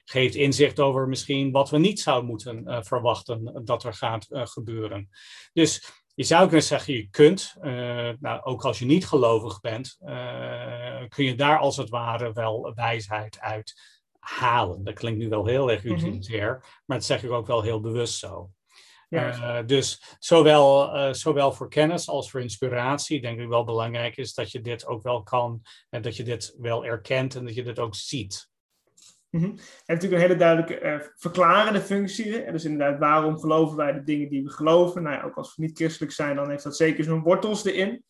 geeft inzicht over misschien wat we niet zouden moeten verwachten dat er gaat gebeuren. Dus je zou kunnen zeggen, je kunt, nou, ook als je niet gelovig bent, kun je daar als het ware wel wijsheid uit halen. Dat klinkt nu wel heel erg mhm. utilitair, maar dat zeg ik ook wel heel bewust zo. Uh, dus zowel, uh, zowel voor kennis als voor inspiratie denk ik wel belangrijk is dat je dit ook wel kan en dat je dit wel erkent en dat je dit ook ziet. Mm -hmm. En natuurlijk een hele duidelijke uh, verklarende functie. En dus inderdaad, waarom geloven wij de dingen die we geloven? Nou ja, ook als we niet christelijk zijn, dan heeft dat zeker zijn wortels erin.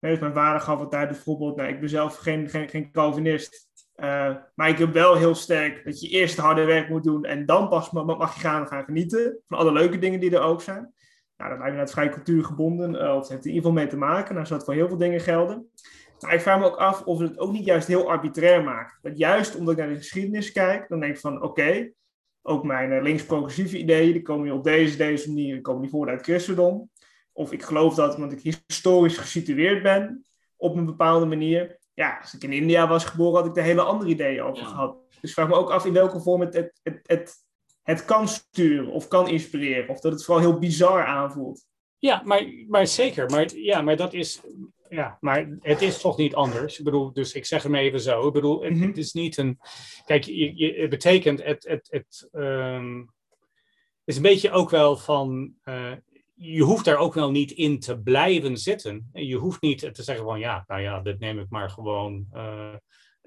dus mijn vader gaf altijd bijvoorbeeld, nou, ik ben zelf geen, geen, geen Calvinist. Uh, maar ik heb wel heel sterk dat je eerst harde werk moet doen en dan pas mag je gaan, gaan genieten van alle leuke dingen die er ook zijn. Nou, dat lijkt me net vrij cultuurgebonden, uh, of het heeft in ieder geval mee te maken. Nou, zou het voor heel veel dingen gelden. Maar ik vraag me ook af of het ook niet juist heel arbitrair maakt. Dat juist omdat ik naar de geschiedenis kijk, dan denk ik van oké, ook mijn uh, links-progressieve ideeën, die komen op deze, deze manier, die komen niet voort uit christendom. Of ik geloof dat omdat ik historisch gesitueerd ben op een bepaalde manier, ja, als ik in India was geboren, had ik er hele andere ideeën over gehad. Dus vraag me ook af in welke vorm het, het, het, het, het kan sturen of kan inspireren. Of dat het vooral heel bizar aanvoelt. Ja, maar, maar zeker. Maar, ja, maar dat is. Ja, maar het is toch niet anders. Ik bedoel, dus ik zeg hem even zo. Ik bedoel, het, mhm. is niet een. Kijk, je, je, het betekent. Het, het, het um, is een beetje ook wel van. Uh, je hoeft daar ook wel niet in te blijven zitten. Je hoeft niet te zeggen van ja, nou ja, dit neem ik maar gewoon, uh,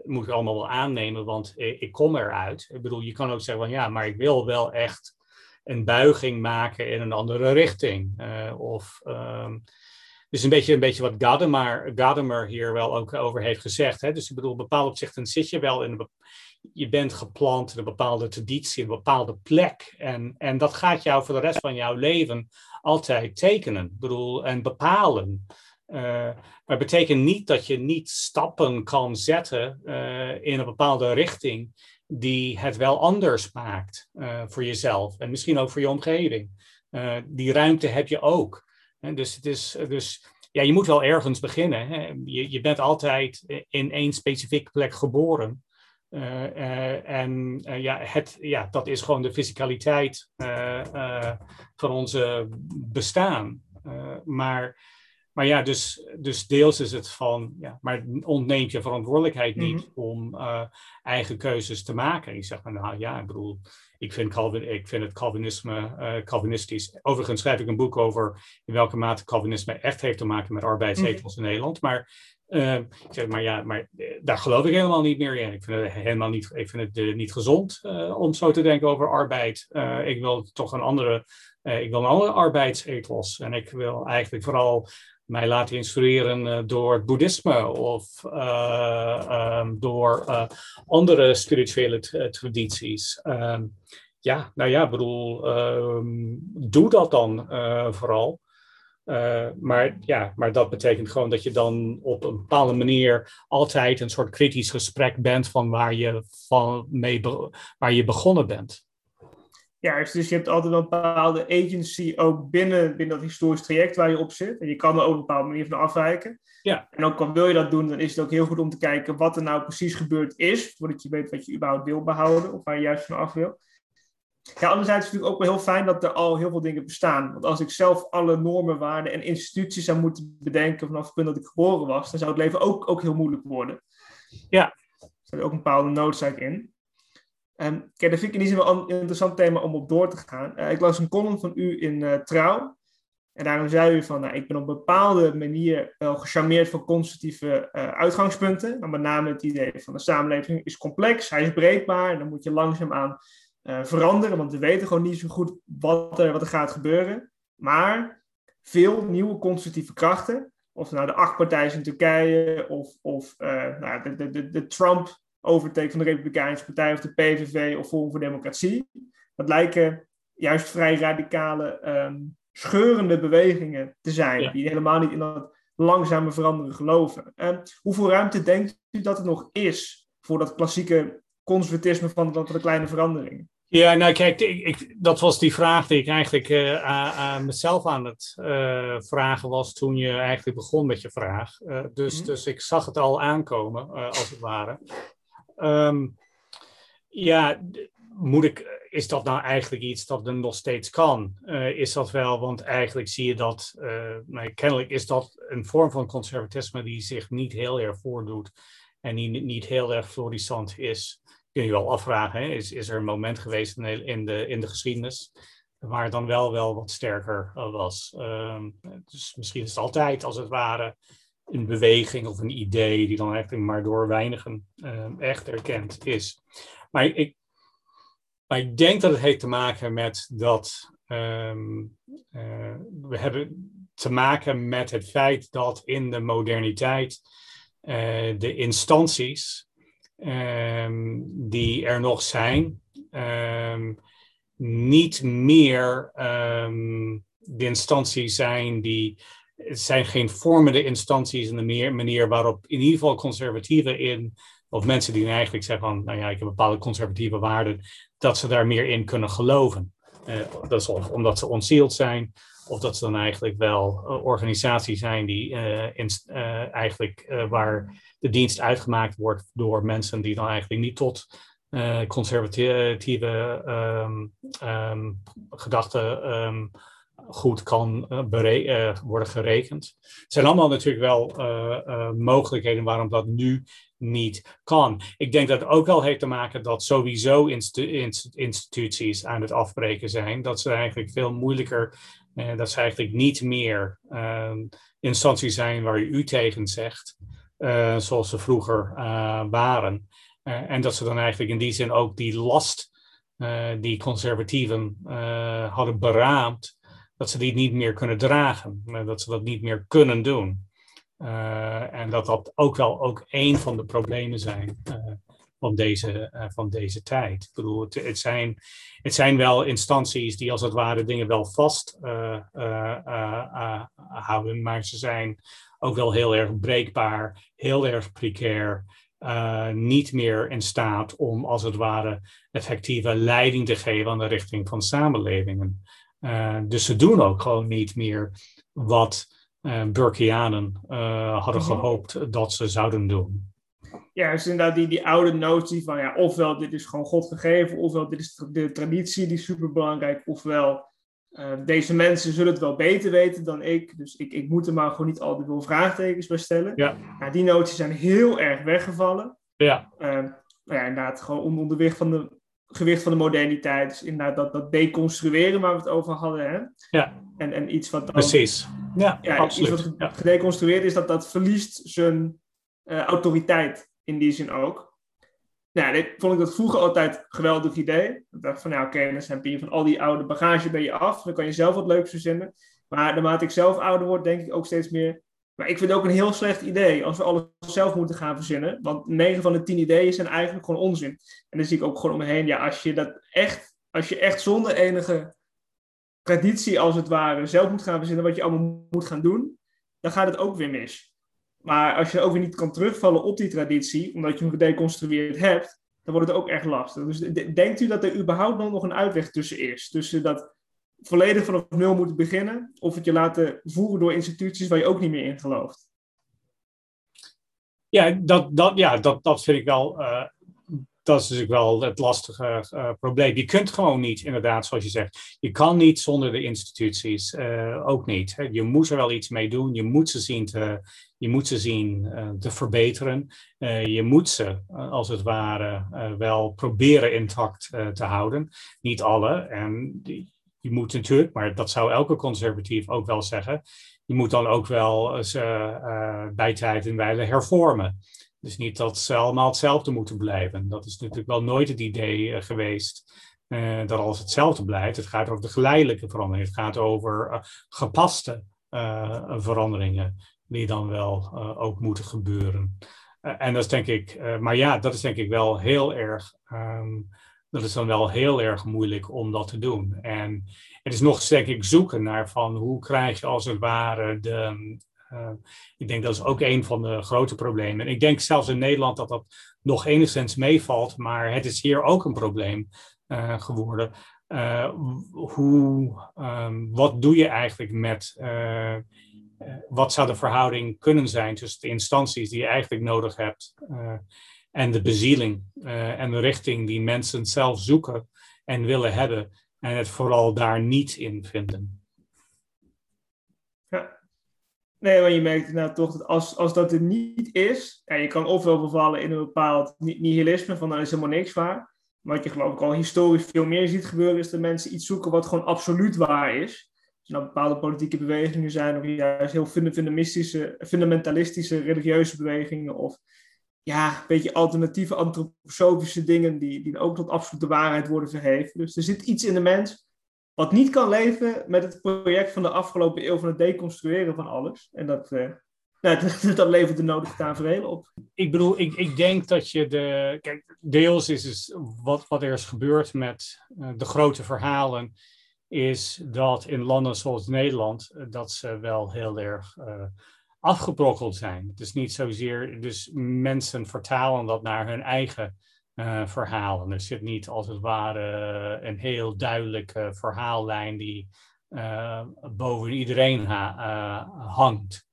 moet ik allemaal wel aannemen, want ik kom eruit. Ik bedoel, je kan ook zeggen van ja, maar ik wil wel echt een buiging maken in een andere richting. Uh, of, um, dus een beetje, een beetje wat Gadamer, Gadamer hier wel ook over heeft gezegd. Hè? Dus ik bedoel, op bepaalde opzichten zit je wel in een je bent geplant in een bepaalde traditie, een bepaalde plek. En, en dat gaat jou voor de rest van jouw leven altijd tekenen bedoel, en bepalen. Uh, maar het betekent niet dat je niet stappen kan zetten uh, in een bepaalde richting die het wel anders maakt uh, voor jezelf en misschien ook voor je omgeving. die ruimte heb je ook. En dus, het is, dus ja, je moet wel ergens beginnen. Hè? Je, je bent altijd in één specifieke plek geboren. Uh, uh, en uh, ja, het, ja, dat is gewoon de fysicaliteit van onze bestaan. maar, maar ja, dus, dus deels is het van, ja, maar ontneemt je verantwoordelijkheid niet mm -hmm. om eigen keuzes te maken. Je zegt, nou ja, ik bedoel, ik vind, Calvin, ik vind het Calvinisme uh, Calvinistisch. Overigens schrijf ik een boek over in welke mate Calvinisme echt heeft te maken met arbeidsethos in Nederland. Maar uh, ik zeg maar ja, maar daar geloof ik helemaal niet meer in. Ik vind het helemaal niet, ik vind het niet gezond om zo te denken over arbeid. ik wil toch een andere, ik wil een andere arbeidsethos. En ik wil eigenlijk vooral mij laten inspireren uh, door het boeddhisme of um, door andere spirituele tradities. Um, ja, nou ja, bedoel, um, doe dat dan vooral. Maar ja, maar dat betekent gewoon dat je dan op een bepaalde manier altijd een soort kritisch gesprek bent van waar je, van mee waar je begonnen bent. Juist, dus je hebt altijd een bepaalde agency ook binnen, binnen dat historisch traject waar je op zit. En je kan er ook op een bepaalde manier van afwijken. Ja. En ook al wil je dat doen, dan is het ook heel goed om te kijken wat er nou precies gebeurd is, voordat je weet wat je überhaupt wil behouden of waar je juist van af wil. Ja, anderzijds is het natuurlijk ook wel heel fijn dat er al heel veel dingen bestaan. Want als ik zelf alle normen, waarden en instituties zou moeten bedenken vanaf het punt dat ik geboren was, dan zou het leven ook, ook heel moeilijk worden. Ja. Er zit ook een bepaalde noodzaak in. Um, kijk, dat vind ik in zin wel een interessant thema om op door te gaan. Uh, ik las een column van u in uh, Trouw. En daarom zei u van, nou, ik ben op een bepaalde manier wel gecharmeerd van constructieve uh, uitgangspunten. Nou, met name het idee van de samenleving is complex, hij is breekbaar. En dan moet je langzaamaan veranderen, want we weten gewoon niet zo goed wat er, wat er gaat gebeuren. Maar veel nieuwe constructieve krachten, of nou de acht in Turkije, of, of nou, de, de, de, de Trump overtake van de Republikeinse Partij of de PVV of Forum voor Democratie. Dat lijken juist vrij radicale, um, scheurende bewegingen te zijn, die helemaal niet in dat langzame veranderen geloven. Um, hoeveel ruimte denkt u dat er nog is voor dat klassieke conservatisme van de, de kleine veranderingen? Ja, nou kijk, ik, ik, dat was die vraag die ik eigenlijk uh, aan mezelf aan het uh, vragen was toen je eigenlijk begon met je vraag. Uh, dus, mm -hmm. dus ik zag het al aankomen, als het ware. Um, ja, moet ik, is dat nou eigenlijk iets dat er nog steeds kan? Is dat wel, want eigenlijk zie je dat, kennelijk is dat een vorm van conservatisme die zich niet heel erg voordoet en die niet heel erg florissant is. Kun je wel afvragen, hè? Is, is er een moment geweest in de, in de geschiedenis waar het dan wel, wel wat sterker uh, was? Um, dus misschien is het altijd, als het ware, een beweging of een idee die dan eigenlijk maar door weinigen uh, echt erkend is. Maar ik, maar ik denk dat het heeft te maken met dat um, uh, we hebben te maken met het feit dat in de moderniteit uh, de instanties um, die er nog zijn, um, niet meer de instanties zijn die zijn geen vormende instanties in de manier waarop in ieder geval conservatieven in, of mensen die eigenlijk zeggen van, nou ja, ik heb bepaalde conservatieve waarden, dat ze daar meer in kunnen geloven. Uh, dat is of omdat ze onzield zijn, of dat ze dan eigenlijk wel uh, organisaties zijn die uh, in, eigenlijk waar de dienst uitgemaakt wordt door mensen die dan eigenlijk niet tot conservatieve um, um, gedachten um, goed kan worden gerekend. Het zijn allemaal natuurlijk wel mogelijkheden waarom dat nu niet kan. Ik denk dat het ook wel heeft te maken dat sowieso institu instituties aan het afbreken zijn. Dat ze eigenlijk veel moeilijker, dat ze eigenlijk niet meer ehm, instanties zijn waar je u tegen zegt, zoals ze vroeger waren. en dat ze dan eigenlijk in die zin ook die last die conservatieven hadden beraamd, dat ze die niet meer kunnen dragen, dat ze dat niet meer kunnen doen. Uh, en dat dat ook wel ook een van de problemen zijn uh, van, deze, uh, van deze tijd. Ik bedoel, het, het, zijn, het zijn wel instanties die als het ware dingen wel vast houden, maar ze zijn ook wel heel erg breekbaar, heel erg precair. niet meer in staat om als het ware effectieve leiding te geven aan de richting van samenlevingen. Uh, dus ze doen ook gewoon niet meer wat uh, Burkeanen hadden mhm. gehoopt dat ze zouden doen. Ja, dus inderdaad die, die oude notie van ja, ofwel dit is gewoon God gegeven, ofwel dit is de traditie die is superbelangrijk, ofwel deze mensen zullen het wel beter weten dan ik, dus ik, ik moet er maar gewoon niet al veel vraagtekens bij stellen. Ja. Nou, die noties zijn heel erg weggevallen. Ja. nou ja, inderdaad, gewoon onder van de gewicht van de moderniteit. Dus inderdaad dat, dat deconstrueren waar we het over hadden. Hè? Ja. En, en iets wat dan, Precies. Ja, ja, absoluut. Iets wat gedeconstrueerd is, dat dat verliest zijn eh, autoriteit in die zin ook. Nou, dit vond ik dat vroeger altijd een geweldig idee. Ik dacht van, nou oké, dan heb je van al die oude bagage ben je af. Dan kan je zelf wat leuks verzinnen. Maar naarmate ik zelf ouder word, denk ik ook steeds meer... Maar ik vind het ook een heel slecht idee als we alles zelf moeten gaan verzinnen. Want 9 van de 10 ideeën zijn eigenlijk gewoon onzin. En dan zie ik ook gewoon om me heen, ja, als je dat echt, als je echt zonder enige traditie als het ware zelf moet gaan verzinnen wat je allemaal moet gaan doen, dan gaat het ook weer mis. Maar als je ook weer niet kan terugvallen op die traditie, omdat je hem gedeconstrueerd hebt, dan wordt het ook echt lastig. Dus denkt u dat er überhaupt nog een uitweg tussen is? Tussen dat volledig vanaf nul moeten beginnen, of het je laten voeren door instituties waar je ook niet meer in gelooft? Ja, dat, dat, ja dat, dat vind ik wel. eh, dat is natuurlijk wel het lastige eh, probleem. Je kunt gewoon niet, inderdaad, zoals je zegt. Je kan niet zonder de instituties. eh, ook niet. Je moet er wel iets mee doen. Je moet ze zien te, je moet ze zien, eh, te verbeteren. Je moet ze, als het ware, wel proberen intact te houden. Niet alle. En je moet natuurlijk, maar dat zou elke conservatief ook wel zeggen. Je moet dan ook wel ze bij tijd en wijle hervormen. Dus niet dat ze allemaal hetzelfde moeten blijven. Dat is natuurlijk wel nooit het idee eh, geweest eh, dat alles hetzelfde blijft. Het gaat over de geleidelijke verandering. Het gaat over eh, gepaste veranderingen die dan wel ook moeten gebeuren. En dat is denk ik, maar ja, dat is denk ik wel heel erg, ehm, dat is dan wel heel erg moeilijk om dat te doen. En het is nog denk ik zoeken naar van hoe krijg je als het ware de, uh, ik denk dat is ook een van de grote problemen. En ik denk zelfs in Nederland dat dat nog enigszins meevalt, maar het is hier ook een probleem uh, geworden. Uh, hoe, um, wat doe je eigenlijk met, uh, wat zou de verhouding kunnen zijn tussen de instanties die je eigenlijk nodig hebt en de bezieling en de richting die mensen zelf zoeken en willen hebben en het vooral daar niet in vinden? Ja. Nee, maar je merkt nou toch dat als, als dat er niet is, ja, je kan ofwel vervallen in een bepaald nihilisme van daar is helemaal niks waar. Maar wat je geloof ik al historisch veel meer ziet gebeuren, is dat mensen iets zoeken wat gewoon absoluut waar is. Dus nou bepaalde politieke bewegingen zijn, of juist heel fundamentalistische, fundamentalistische religieuze bewegingen, of ja, een beetje alternatieve antroposofische dingen die, die ook tot absolute waarheid worden verheven. Dus er zit iets in de mens wat niet kan leven met het project van de afgelopen eeuw van het deconstrueren van alles. En dat, uh, nou, dat, levert de nodige tafereelen op. Ik bedoel, ik, ik denk dat je de. Kijk, deels is dus wat, wat er is gebeurd met uh, de grote verhalen. Is dat in landen zoals Nederland. Uh, dat ze wel heel erg afgebrokkeld zijn. Is niet zozeer. Dus mensen vertalen dat naar hun eigen uh, verhalen. Er zit niet als het ware een heel duidelijke verhaallijn die uh, boven iedereen hangt.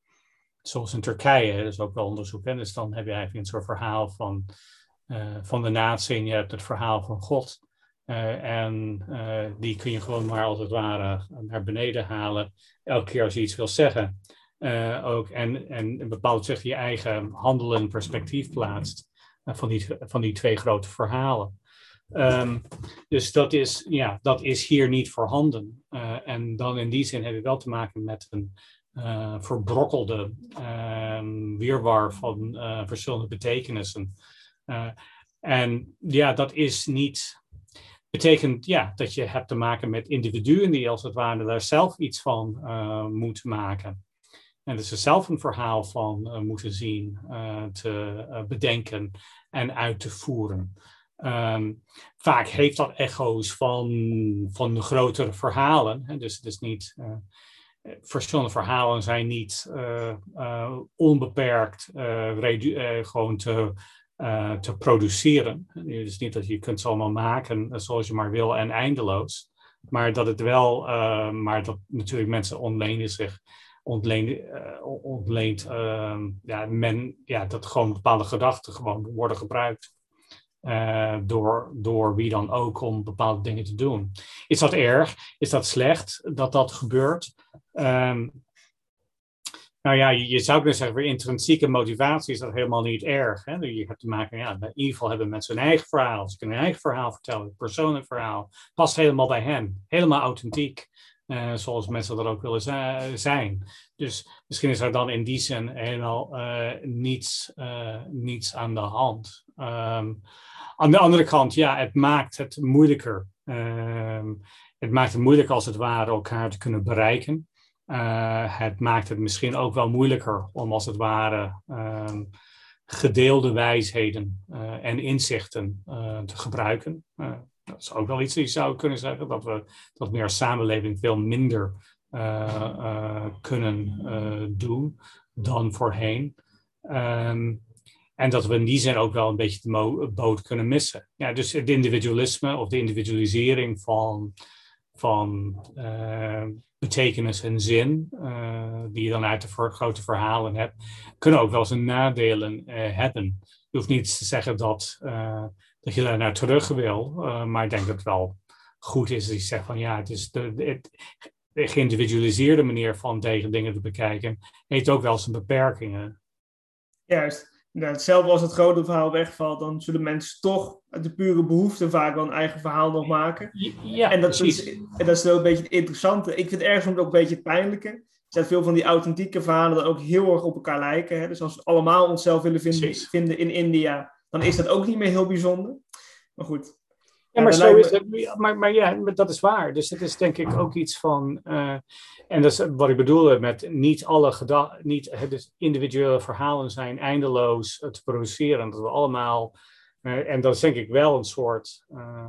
Zoals in Turkije, dat is ook wel onderzoek. Hè? Dus dan heb je eigenlijk een soort verhaal van, van de natie en je hebt het verhaal van God. en die kun je gewoon maar als het ware naar beneden halen, elke keer als je iets wil zeggen. ook, en, en bepaald zich je eigen handelen en perspectief plaatst van die, van die twee grote verhalen. Um, dus dat is, ja, dat is hier niet voorhanden. Uh, en dan in die zin heb je wel te maken met een uh, verbrokkelde uh, weerwar van verschillende betekenissen. En ja, dat is niet. Betekent ja, dat je hebt te maken met individuen die als het ware daar zelf iets van moeten maken. En dat ze zelf een verhaal van uh, moeten zien, uh, te uh, bedenken en uit te voeren. Um, vaak heeft dat echo's van, van de grotere verhalen. Hè? Dus is niet. verschillende verhalen zijn niet onbeperkt gewoon te, te produceren. Is niet dat je kunt ze allemaal maken zoals je maar wil en eindeloos. Maar dat het wel, maar dat natuurlijk mensen ontlenen zich ontleent, ontleent uh, ja, men, ja, dat gewoon bepaalde gedachten gewoon worden gebruikt. Uh, door, door wie dan ook om bepaalde dingen te doen. Is dat erg? Is dat slecht dat dat gebeurt? Um, Nou ja, je, zou kunnen zeggen, voor intrinsieke motivatie is dat helemaal niet erg. Hè? Je hebt te maken, ja, in ieder hebben mensen hun eigen verhaal. Ze kunnen hun eigen verhaal vertellen, persoonlijk verhaal. Past helemaal bij hen. Helemaal authentiek. Uh, zoals mensen dat ook willen zijn. Dus misschien is er dan in die zin helemaal uh, niets, uh, niets aan de hand. Um, aan de andere kant, ja, het maakt het moeilijker. Um, het maakt het moeilijk als het ware elkaar te kunnen bereiken. Het maakt het misschien ook wel moeilijker om als het ware um, gedeelde wijsheden en inzichten te gebruiken. Dat is ook wel iets die zou kunnen zeggen, dat we dat meer samenleving veel minder kunnen doen dan voorheen. Um, en dat we in die zin ook wel een beetje de boot kunnen missen. Ja, dus het individualisme of de individualisering van, van betekenis en zin, die je dan uit de grote verhalen hebt, kunnen ook wel zijn nadelen hebben. Je hoeft niet te zeggen dat, dat je daar naar terug wil, maar ik denk dat het wel goed is dat je zegt van ja, het is de, de, de geïndividualiseerde manier van tegen dingen te bekijken, heeft ook wel zijn beperkingen. Juist. Nou, hetzelfde als het grote verhaal wegvalt, dan zullen mensen toch uit de pure behoefte vaak wel een eigen verhaal nog maken. Ja, en, dat is, en dat is wel een beetje het interessante. Ik vind het ergens ook een beetje het pijnlijke. Zijn veel van die authentieke verhalen dat ook heel erg op elkaar lijken. Hè? Dus als we allemaal onszelf willen vinden, vinden in India, dan is dat ook niet meer heel bijzonder. Maar goed. Ja, maar, zo is het, maar, maar ja, dat is waar. Dus het is denk ik ook iets van. Uh, en dat is wat ik bedoelde met niet alle niet, dus individuele verhalen zijn eindeloos te produceren. Dat we allemaal. Uh, en dat is denk ik wel een soort. Uh,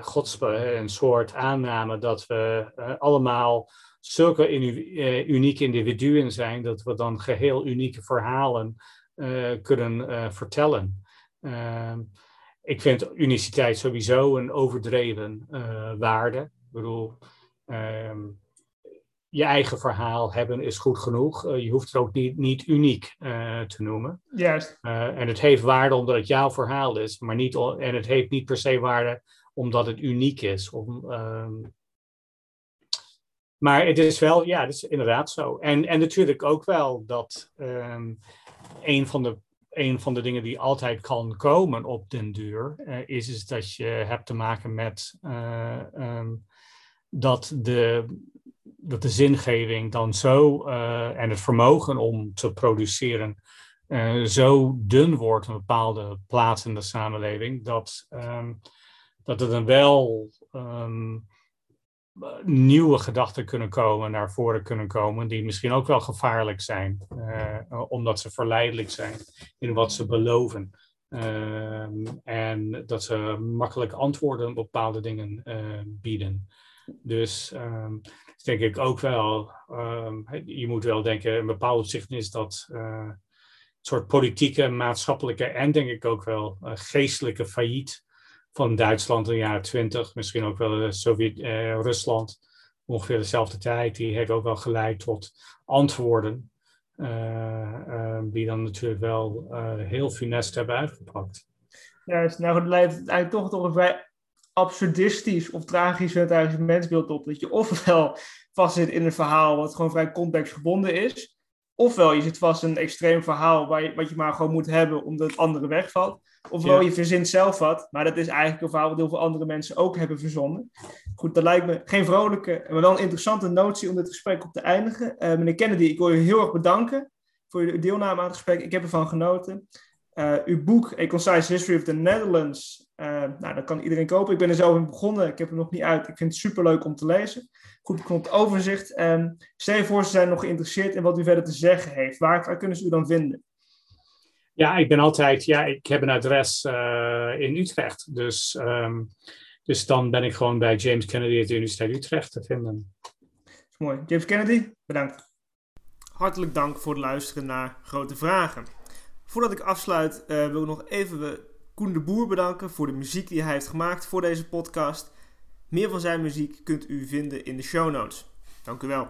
godspe, een soort aanname dat we allemaal zulke unieke individuen zijn, dat we dan geheel unieke verhalen kunnen vertellen. Ehm, ik vind uniciteit sowieso een overdreven uh, waarde. Ik bedoel, um, je eigen verhaal hebben is goed genoeg. Uh, je hoeft het ook niet, niet uniek uh, te noemen. Juist. en het heeft waarde omdat het jouw verhaal is, maar niet, en het heeft niet per se waarde omdat het uniek is. Om, um, maar het is wel, ja, het is inderdaad zo. En, en natuurlijk ook wel dat um, een van de een van de dingen die altijd kan komen op den duur, uh, is, is dat je hebt te maken met uh, um, dat, de, dat de zingeving dan zo uh, en het vermogen om te produceren zo dun wordt een bepaalde plaats in de samenleving, dat, um, dat er dan wel um, nieuwe gedachten kunnen komen, naar voren kunnen komen, die misschien ook wel gevaarlijk zijn, uh, omdat ze verleidelijk zijn in wat ze beloven. Uh, en dat ze makkelijk antwoorden op bepaalde dingen uh, bieden. Dus um, denk ik ook wel, um, je moet wel denken, een bepaald opzicht is dat een soort politieke, maatschappelijke en denk ik ook wel geestelijke failliet van Duitsland in de jaren twintig, misschien ook wel eh, Sovjet, eh, Rusland, ongeveer dezelfde tijd. Die heeft ook wel geleid tot antwoorden, uh, die dan natuurlijk wel heel funest hebben uitgepakt. Juist, nou het leidt eigenlijk toch toch een vrij absurdistisch of tragisch mensbeeld op. Dat je ofwel vastzit in een verhaal wat gewoon vrij contextgebonden is, ofwel je zit vast in een extreem verhaal waar je, wat je maar gewoon moet hebben omdat het andere wegvalt. Ofwel je verzint zelf wat, maar dat is eigenlijk een verhaal wat heel veel andere mensen ook hebben verzonnen. Goed, dat lijkt me geen vrolijke, maar wel een interessante notie om dit gesprek op te eindigen. Uh, meneer Kennedy, ik wil u heel erg bedanken voor uw deelname aan het gesprek. Ik heb ervan genoten. Uh, uw boek, A Concise History of the Netherlands, uh, nou, dat kan iedereen kopen. Ik ben er zelf in begonnen, ik heb hem nog niet uit. Ik vind het superleuk om te lezen. Goed, komt overzicht. Um, stel je voor, ze zijn nog geïnteresseerd in wat u verder te zeggen heeft. Waar, waar kunnen ze u dan vinden? Ja, ik ben altijd, ja, ik heb een adres uh, in Utrecht. Dus, um, dus dan ben ik gewoon bij James Kennedy at de Universiteit Utrecht te vinden. Dat is mooi. James Kennedy, bedankt. Hartelijk dank voor het luisteren naar Grote Vragen. Voordat ik afsluit, uh, wil ik nog even Koen de Boer bedanken voor de muziek die hij heeft gemaakt voor deze podcast. Meer van zijn muziek kunt u vinden in de show notes. Dank u wel.